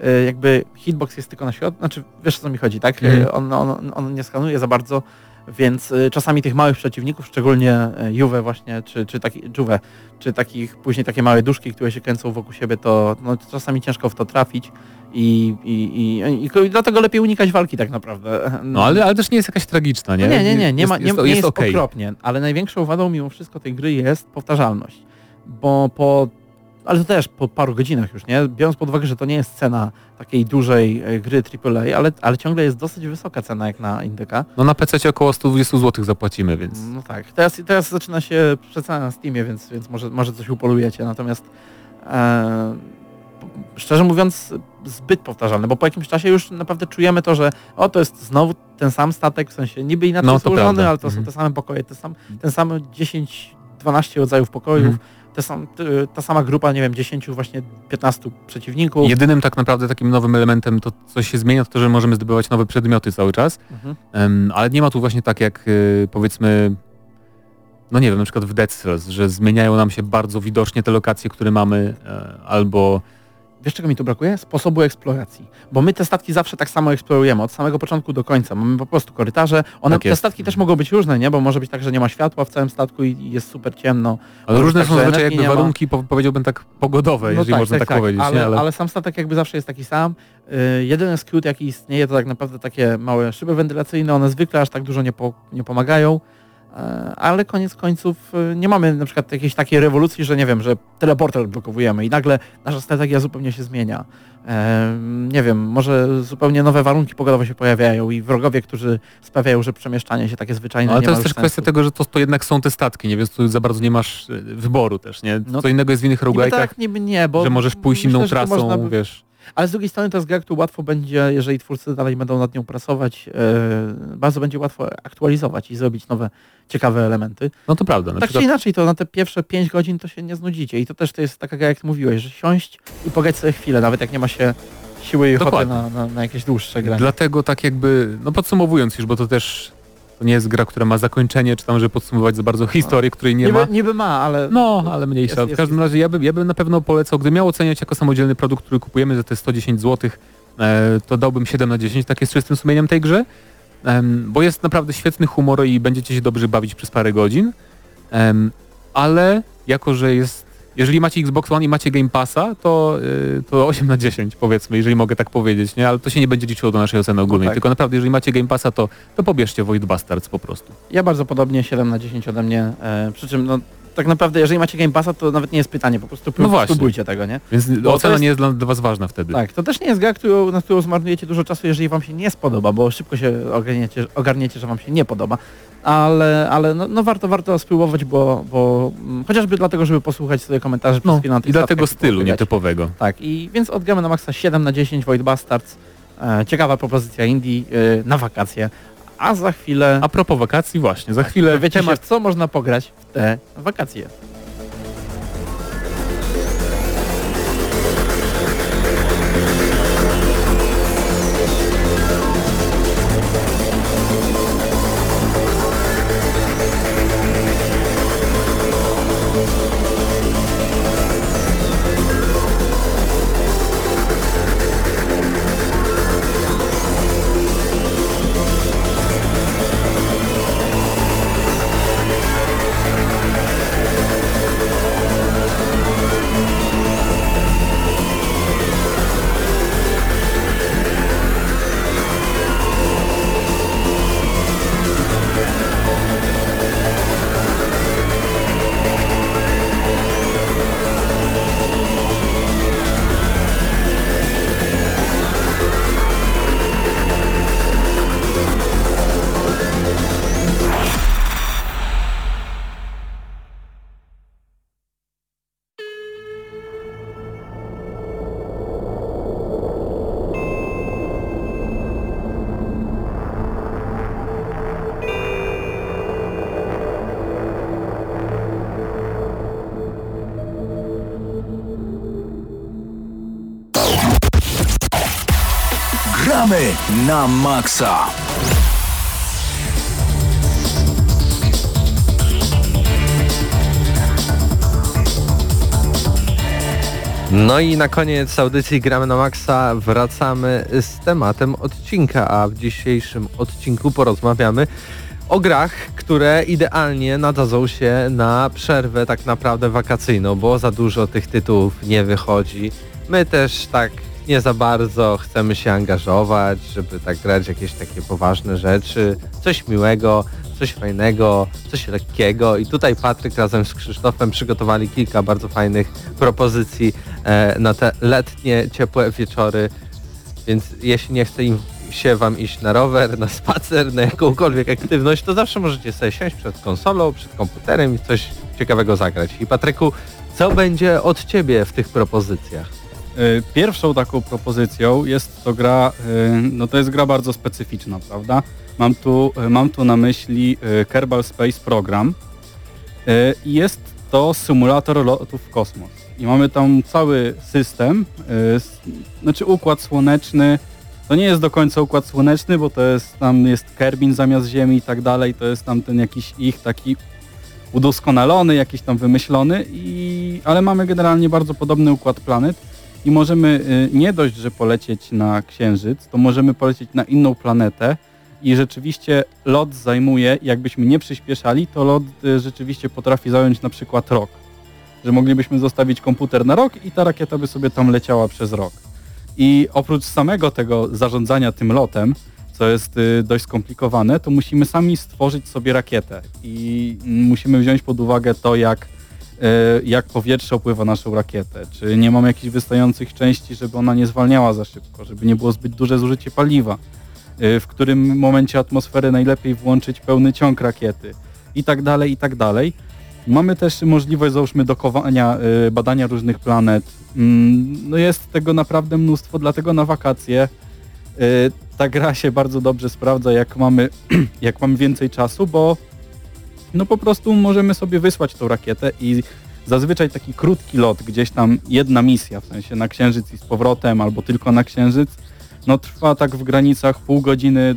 e, jakby hitbox jest tylko na środku, znaczy wiesz o co mi chodzi, tak? Mhm. E, On, on, on nie skanuje za bardzo, więc e, czasami tych małych przeciwników, szczególnie Juve właśnie, czy, czy taki Juve, czy takich później takie małe duszki, które się kręcą wokół siebie, to no, czasami ciężko w to trafić. I, i, i, i, dlatego lepiej unikać walki tak naprawdę. No ale, ale też nie jest jakaś tragiczna, nie? No nie, nie, nie, nie, ma, nie, jest, jest, jest okej. okropnie, ale największą wadą mimo wszystko tej gry jest powtarzalność. Bo po, ale to też po paru godzinach już, nie? Biorąc pod uwagę, że to nie jest cena takiej dużej e, gry AAA, ale, ale ciągle jest dosyć wysoka cena jak na Indyka. No na PC około 120 zł zapłacimy, więc... No tak, teraz, teraz zaczyna się przecena na Steamie, więc, więc może, może coś upolujecie, natomiast e, szczerze mówiąc zbyt powtarzalne, bo po jakimś czasie już naprawdę czujemy to, że o to jest znowu ten sam statek, w sensie niby inaczej No, złożony, ale to Mhm. są te same pokoje, te sam, ten sam 10-12 rodzajów pokojów, Mhm. Te sam, t- ta sama grupa, nie wiem, 10, właśnie 15 przeciwników. Jedynym tak naprawdę takim nowym elementem, to co się zmienia, to to, że możemy zdobywać nowe przedmioty cały czas, Mhm. Em, ale nie ma tu właśnie tak jak y, powiedzmy, no nie wiem, na przykład w Dead Cells, że zmieniają nam się bardzo widocznie te lokacje, które mamy, e, albo Wiesz czego mi tu brakuje? Sposobu eksploracji. Bo my te statki zawsze tak samo eksplorujemy, od samego początku do końca. Mamy po prostu korytarze. One, Tak te statki też mogą być różne, nie? Bo może być tak, że nie ma światła w całym statku i jest super ciemno. ale różne tak, są zazwyczaj jakby warunki, po, powiedziałbym tak pogodowe, jeżeli można tak, powiedzieć, ale, nie? Ale, ale sam statek jakby zawsze jest taki sam. Yy, jedyny skrót jaki istnieje to tak naprawdę takie małe szyby wentylacyjne, one zwykle aż tak dużo nie, po, nie pomagają. E, Ale koniec końców e, nie mamy na przykład jakiejś takiej rewolucji, że nie wiem, że teleporter blokowujemy i nagle nasza strategia zupełnie się zmienia. E, Nie wiem, może zupełnie nowe warunki pogodowe się pojawiają i wrogowie, którzy sprawiają, że przemieszczanie się takie zwyczajne No, ale to jest też kwestia tego, że to, to jednak są te statki, nie? Więc tu za bardzo nie masz wyboru też, nie? No, Co innego jest w innych roguelike'ach, tak, niby nie, bo że możesz pójść myślę, inną trasą, by- wiesz. Ale z drugiej strony to jest gra, którą łatwo będzie, jeżeli twórcy dalej będą nad nią pracować, e, bardzo będzie łatwo aktualizować i zrobić nowe, ciekawe elementy. No to prawda. Tak czy przykład, inaczej, to na te pierwsze 5 godzin to się nie znudzicie. I to też to jest taka gra, jak mówiłeś, że siąść i pograć sobie chwilę, nawet jak nie ma się siły i ochoty na, na, na jakieś dłuższe granie. dlatego tak jakby, no podsumowując już, bo to też to nie jest gra, która ma zakończenie, czy tam, żeby podsumować za bardzo historię, której nie niby, ma. niby ma, ale... No, ale mniejsza. Jest- w jest- każdym razie ja bym, ja bym na pewno polecał, gdybym miał oceniać jako samodzielny produkt, który kupujemy za te 110 zł, e, to dałbym 7 na 10, tak jest czystym sumieniem tej grze, bo jest naprawdę świetny humor i będziecie się dobrze bawić przez parę godzin, ale jako, że jest, jeżeli macie Xbox One i macie Game Passa, to, y, to 8 na 10 powiedzmy, jeżeli mogę tak powiedzieć, nie? ale to się nie będzie liczyło do naszej oceny ogólnej, tak. tylko naprawdę jeżeli macie Game Passa, to, to pobierzcie Void Bastards po prostu. Ja bardzo podobnie 7 na 10 ode mnie. E, przy czym no, tak naprawdę jeżeli macie Game Passa, to nawet nie jest pytanie, po prostu No właśnie. spróbujcie tego, nie? Więc to ocena jest- nie jest dla, dla was ważna wtedy. Tak, to też nie jest gra, którą, na którą zmarnujecie dużo czasu, jeżeli wam się nie spodoba, bo szybko się ogarniecie, ogarniecie że wam się nie podoba. Ale, ale no, no warto, warto spróbować, bo, bo mm, chociażby dlatego, żeby posłuchać sobie komentarzy No, na tych i dla tego stylu nietypowego. Tak, i więc odgramy na maksa 7 na 10 Void Bastards. E, ciekawa propozycja Indie e, na wakacje. A za chwilę A propos wakacji właśnie, za chwilę dowiecie temat co można pograć w te wakacje. Na. No i na koniec audycji Gramy na Maxa wracamy z tematem odcinka, a w dzisiejszym odcinku porozmawiamy o grach, które idealnie nadadzą się na przerwę tak naprawdę wakacyjną, bo za dużo tych tytułów nie wychodzi. My też tak nie za bardzo chcemy się angażować, żeby tak grać jakieś takie poważne rzeczy, coś miłego, coś fajnego, coś lekkiego i tutaj Patryk razem z Krzysztofem przygotowali kilka bardzo fajnych propozycji e, na te letnie, ciepłe wieczory, więc jeśli nie chce im się wam iść na rower, na spacer, na jakąkolwiek aktywność, to zawsze możecie sobie siąść przed konsolą, przed komputerem i coś ciekawego zagrać. I Patryku, co będzie od ciebie w tych propozycjach? Y, Pierwszą taką propozycją jest to gra, y, no to jest gra bardzo specyficzna, prawda? Mam tu, y, mam tu na myśli Kerbal Space Program. Jest to symulator lotów w kosmos. I mamy tam cały system, znaczy układ słoneczny. To nie jest do końca układ słoneczny, bo to jest tam jest Kerbin zamiast Ziemi i tak dalej. To jest tam ten jakiś ich taki udoskonalony, jakiś tam wymyślony, i, ale mamy generalnie bardzo podobny układ planet i możemy y, nie dość, że polecieć na Księżyc, to możemy polecieć na inną planetę i rzeczywiście lot zajmuje, jakbyśmy nie przyspieszali, to lot y, rzeczywiście potrafi zająć na przykład rok. Że moglibyśmy zostawić komputer na rok i ta rakieta by sobie tam leciała przez rok. I oprócz samego tego zarządzania tym lotem, co jest y, dość skomplikowane, to musimy sami stworzyć sobie rakietę i musimy wziąć pod uwagę to, jak, jak powietrze opływa naszą rakietę. Czy nie mamy jakichś wystających części, żeby ona nie zwalniała za szybko, żeby nie było zbyt duże zużycie paliwa, y, w którym momencie atmosfery najlepiej włączyć pełny ciąg rakiety i tak dalej, i tak dalej. Mamy też możliwość, załóżmy, dokowania, y, badania różnych planet. Mm, No jest tego naprawdę mnóstwo, dlatego na wakacje y, ta gra się bardzo dobrze sprawdza, jak mamy, jak mamy więcej czasu, bo no po prostu możemy sobie wysłać tą rakietę i zazwyczaj taki krótki lot, gdzieś tam jedna misja, w sensie na Księżyc i z powrotem, albo tylko na Księżyc, no trwa tak w granicach pół godziny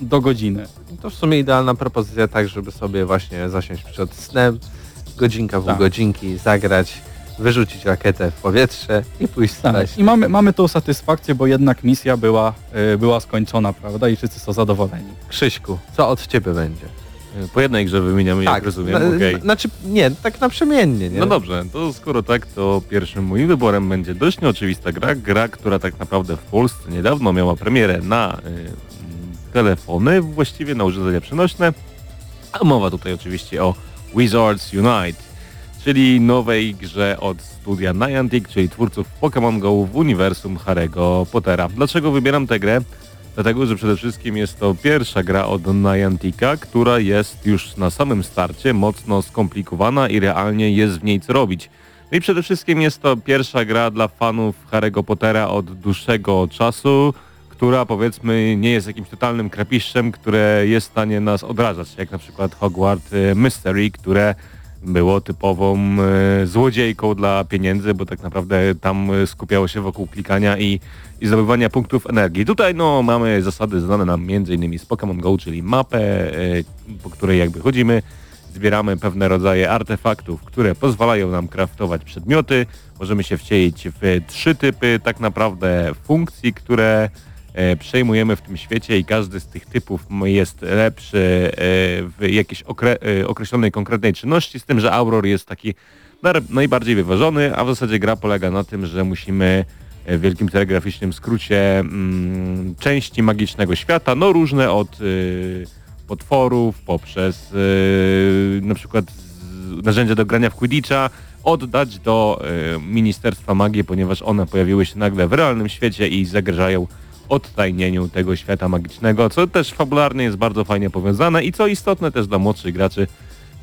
do godziny. To w sumie idealna propozycja tak, żeby sobie właśnie zasiąść przed snem, godzinka, pół Tak. godzinki, zagrać, wyrzucić rakietę w powietrze i pójść spać. Tak. I mamy, mamy tą satysfakcję, bo jednak misja była, y, była skończona, prawda? I wszyscy są zadowoleni. Krzyśku, co od ciebie będzie? Po jednej grze wymieniamy, jak rozumiem, na- okej. Znaczy, nie, tak naprzemiennie, nie? No dobrze, to skoro tak, to pierwszym moim wyborem będzie dość nieoczywista gra, gra, która tak naprawdę w Polsce niedawno miała premierę na y, telefony, właściwie na urządzenia przenośne, a mowa tutaj oczywiście o Wizards Unite, czyli nowej grze od studia Niantic, czyli twórców Pokémon Go w uniwersum Harry'ego Pottera. Dlaczego wybieram tę grę? Dlatego, że przede wszystkim jest to pierwsza gra od Niantica, która jest już na samym starcie mocno skomplikowana i realnie jest w niej co robić. No i przede wszystkim jest to pierwsza gra dla fanów Harry'ego Pottera od dłuższego czasu, która powiedzmy nie jest jakimś totalnym krapiszczem, które jest w stanie nas odrażać, jak na przykład Hogwarts Mystery, które było typową e, złodziejką dla pieniędzy, bo tak naprawdę tam e, skupiało się wokół klikania i, i zdobywania punktów energii. Tutaj no mamy zasady znane nam m.in. z Pokémon Go, czyli mapę, e, po której jakby chodzimy, zbieramy pewne rodzaje artefaktów, które pozwalają nam kraftować przedmioty. Możemy się wcielić w trzy typy tak naprawdę funkcji, które przejmujemy w tym świecie i każdy z tych typów jest lepszy e, w jakiejś okre, e, określonej konkretnej czynności, z tym, że Auror jest taki najbardziej wyważony, a w zasadzie gra polega na tym, że musimy e, w wielkim telegraficznym skrócie mm, części magicznego świata, no różne od y, potworów, poprzez y, na przykład narzędzia do grania w Quidditcha, oddać do y, Ministerstwa Magii, ponieważ one pojawiły się nagle w realnym świecie i zagrażają odtajnieniu tego świata magicznego, co też fabularnie jest bardzo fajnie powiązane i co istotne też dla młodszych graczy,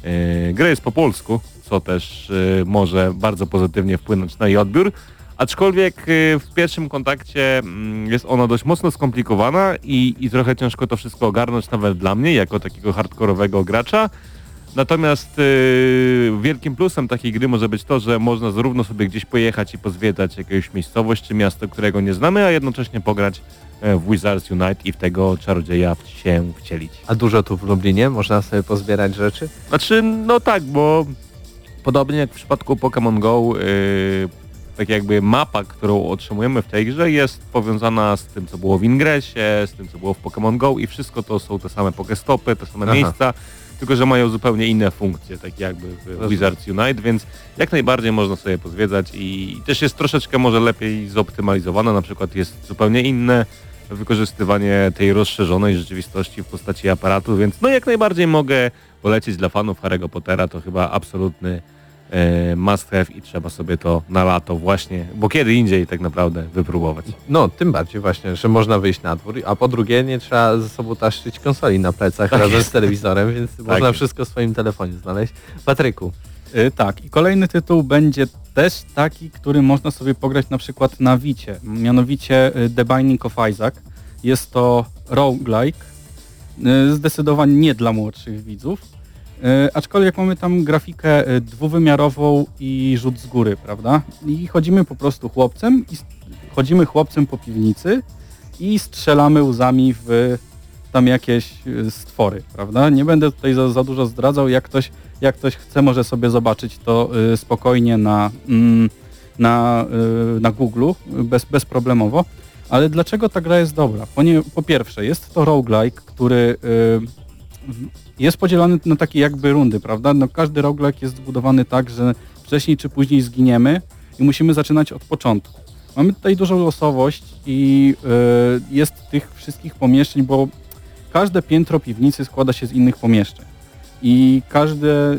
yy, gra jest po polsku, co też yy, może bardzo pozytywnie wpłynąć na jej odbiór, aczkolwiek yy, w pierwszym kontakcie mm, jest ona dość mocno skomplikowana i, i trochę ciężko to wszystko ogarnąć nawet dla mnie, jako takiego hardkorowego gracza. Natomiast yy, wielkim plusem takiej gry może być to, że można zarówno sobie gdzieś pojechać i pozwiedzać jakąś miejscowość czy miasto, którego nie znamy, a jednocześnie pograć e, w Wizards Unite i w tego czarodzieja się wcielić. A dużo tu w Lublinie? Można sobie pozbierać rzeczy? Znaczy, no tak, bo podobnie jak w przypadku Pokémon Go, yy, tak jakby mapa, którą otrzymujemy w tej grze jest powiązana z tym, co było w Ingresie, z tym, co było w Pokémon Go i wszystko to są te same Pokestopy, te same Aha. miejsca, tylko że mają zupełnie inne funkcje, tak jakby w. Wizards Unite, więc jak najbardziej można sobie pozwiedzać i też jest troszeczkę może lepiej zoptymalizowana, na przykład jest zupełnie inne wykorzystywanie tej rozszerzonej rzeczywistości w postaci aparatu, więc no jak najbardziej mogę polecić dla fanów Harry'ego Pottera, to chyba absolutny must have i trzeba sobie to na lato właśnie, bo kiedy indziej tak naprawdę wypróbować. No, tym bardziej właśnie, że można wyjść na dwór, a po drugie nie trzeba ze sobą taszczyć konsoli na plecach Tak razem jest. z telewizorem, więc można jest. wszystko w swoim telefonie znaleźć. Patryku, Y, tak, i kolejny tytuł będzie też taki, który można sobie pograć na przykład na Wicie, mianowicie y, The Binding of Isaac. Jest to roguelike, y, zdecydowanie nie dla młodszych widzów, aczkolwiek mamy tam grafikę y, dwuwymiarową i rzut z góry, prawda? I chodzimy po prostu chłopcem, i chodzimy chłopcem po piwnicy i strzelamy łzami w tam jakieś y, stwory, prawda? Nie będę tutaj za, za dużo zdradzał, jak ktoś, jak ktoś chce, może sobie zobaczyć to spokojnie na, mm, na, na Google, bez, bezproblemowo. Ale dlaczego ta gra jest dobra? Ponie, po pierwsze, jest to roguelike, który jest podzielony na takie jakby rundy, prawda? No, każdy roguelike jest zbudowany tak, że wcześniej czy później zginiemy i musimy zaczynać od początku. Mamy tutaj dużą losowość i y, jest tych wszystkich pomieszczeń, bo każde piętro piwnicy składa się z innych pomieszczeń. I każde,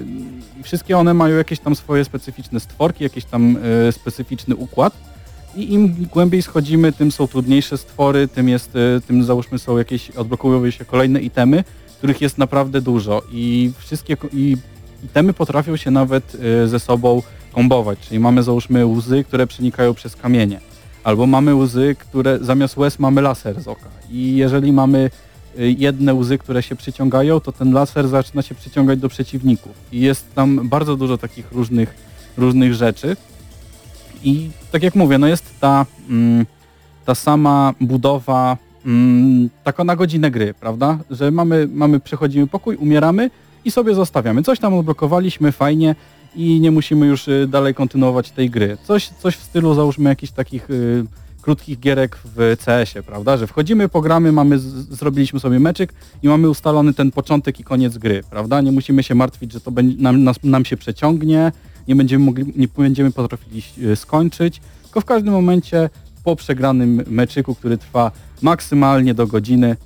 wszystkie one mają jakieś tam swoje specyficzne stworki, jakiś tam y, specyficzny układ. I im głębiej schodzimy, tym są trudniejsze stwory, tym jest, y, tym załóżmy są jakieś, odblokowują się kolejne itemy, których jest naprawdę dużo i wszystkie ko- i itemy potrafią się nawet y, ze sobą kombować, czyli mamy załóżmy łzy, które przenikają przez kamienie, albo mamy łzy, które zamiast łez mamy laser z oka. I jeżeli mamy y, jedne łzy, które się przyciągają, to ten laser zaczyna się przyciągać do przeciwników. I jest tam bardzo dużo takich różnych, różnych rzeczy. I tak jak mówię, no jest ta, mm, ta sama budowa mm, na godzinę gry, prawda? Że mamy, mamy, przechodzimy pokój, umieramy i sobie zostawiamy. Coś tam odblokowaliśmy, fajnie i nie musimy już y, dalej kontynuować tej gry. Coś, coś w stylu załóżmy jakichś takich y, krótkich gierek w CS-ie, prawda? Że wchodzimy, pogramy, mamy, zrobiliśmy sobie meczyk i mamy ustalony ten początek i koniec gry, prawda? Nie musimy się martwić, że to będzie, nam, nas, nam się przeciągnie, nie będziemy mogli, nie będziemy potrafili y, skończyć, tylko w każdym momencie po przegranym meczyku, który trwa maksymalnie do godziny,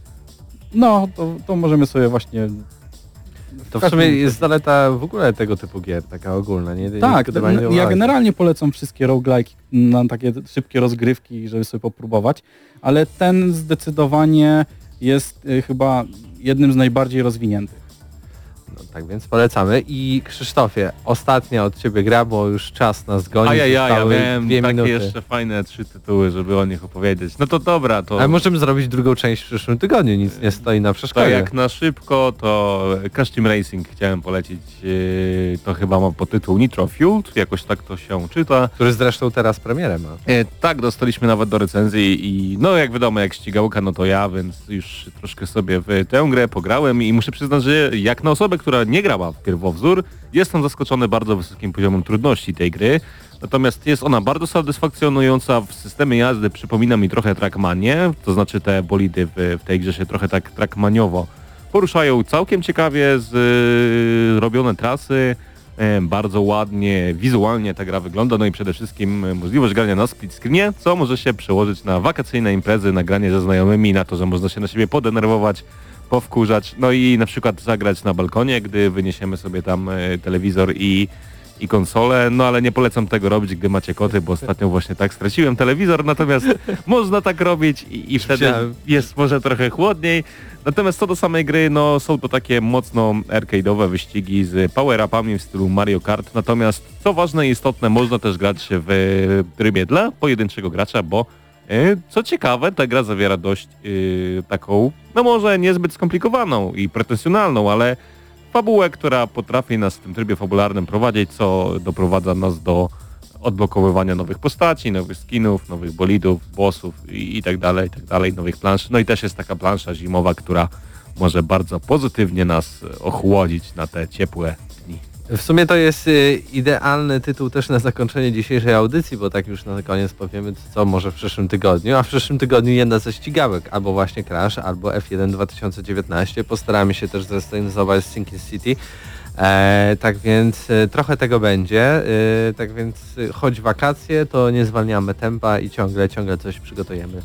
no to, to możemy sobie właśnie... To w sumie jest zaleta w ogóle tego typu gier, taka ogólna, nie? nie Tak, o ja generalnie polecam wszystkie roguelike na takie szybkie rozgrywki, żeby sobie popróbować, ale ten zdecydowanie jest y, chyba jednym z najbardziej rozwiniętych. No, tak więc polecamy. I Krzysztofie, ostatnia od Ciebie gra, bo już czas nas goni. A ja, ja, ja zostały miałem dwie takie minuty. jeszcze fajne trzy tytuły, żeby o nich opowiedzieć. No to dobra, to... Ale możemy zrobić drugą część w przyszłym tygodniu, nic nie stoi na To przeszkodzie. jak na szybko, to Crash Team Racing chciałem polecić. yy, To chyba ma podtytuł Nitro Fueled, jakoś tak to się czyta. Który zresztą teraz premierę ma. E, tak, dostaliśmy nawet do recenzji i no jak wiadomo, jak ścigałka, no to ja, więc już troszkę sobie w tę grę pograłem i muszę przyznać, że jak na osobę, która nie grała w pierwowzór, jestem zaskoczony bardzo wysokim poziomem trudności tej gry. Natomiast jest ona bardzo satysfakcjonująca w systemie jazdy, przypomina mi trochę Trackmanie, to znaczy te bolidy w, w tej grze się trochę tak trackmaniowo poruszają. Całkiem ciekawie z, y, trasy, Bardzo ładnie, wizualnie ta gra wygląda, no i przede wszystkim e, możliwość grania na split screenie, co może się przełożyć na wakacyjne imprezy, na granie ze znajomymi, na to, że można się na siebie podenerwować, powkurzać, no i na przykład zagrać na balkonie, gdy wyniesiemy sobie tam e, telewizor i, i konsolę, no ale nie polecam tego robić, gdy macie koty, bo ostatnio właśnie tak straciłem telewizor, natomiast można tak robić i, i wtedy jest może trochę chłodniej. Natomiast co do samej gry, no są to takie mocno arcade'owe wyścigi z power-upami w stylu Mario Kart. Natomiast co ważne i istotne, można też grać w trybie dla pojedynczego gracza, bo co ciekawe, ta gra zawiera dość e, taką, no może niezbyt skomplikowaną i pretensjonalną, ale fabułę, która potrafi nas w tym trybie fabularnym prowadzić, co doprowadza nas do odblokowywania nowych postaci, nowych skinów, nowych bolidów, bossów i, i tak dalej, i tak dalej, nowych plansz. No i też jest taka plansza zimowa, która może bardzo pozytywnie nas ochłodzić na te ciepłe dni. W sumie to jest y, idealny tytuł też na zakończenie dzisiejszej audycji, bo tak już na koniec powiemy, co może w przyszłym tygodniu. A w przyszłym tygodniu jedna ze ścigałek, albo właśnie Crash, albo F1 2019. Postaramy się też zrestylizować Sinking City. E, tak więc e, trochę tego będzie. E, tak więc choć wakacje, to nie zwalniamy tempa i ciągle, ciągle coś przygotujemy,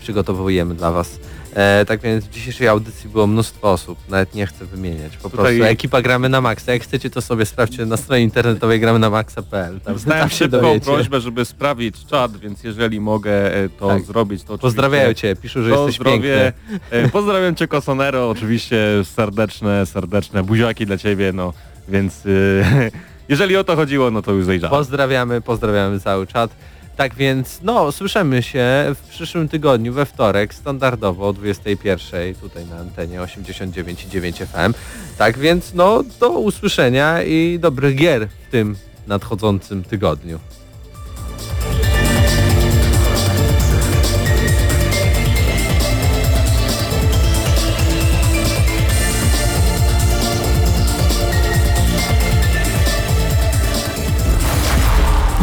przygotowujemy dla Was. E, tak więc w dzisiejszej audycji było mnóstwo osób, nawet nie chcę wymieniać. Po Tutaj- prostu ekipa gramy na maksa. Jak chcecie, to sobie sprawdźcie na stronie internetowej gramy na maxa.pl. Tam, tam się szybką dowiecie. prośbę, żeby sprawić czat, więc jeżeli mogę e, to Tak. zrobić, to Pozdrawiają Cię, piszą, że jesteś zdrowie. piękny. E, Pozdrawiam Cię Kosonero, oczywiście serdeczne, serdeczne buziaki dla Ciebie, no więc e, jeżeli o to chodziło, no to już zajrzałem. Pozdrawiamy, pozdrawiamy cały czat. Tak więc, no, słyszymy się w przyszłym tygodniu, we wtorek, standardowo o 21 tutaj na antenie 89,9 FM. Tak więc, no, do usłyszenia i dobrych gier w tym nadchodzącym tygodniu.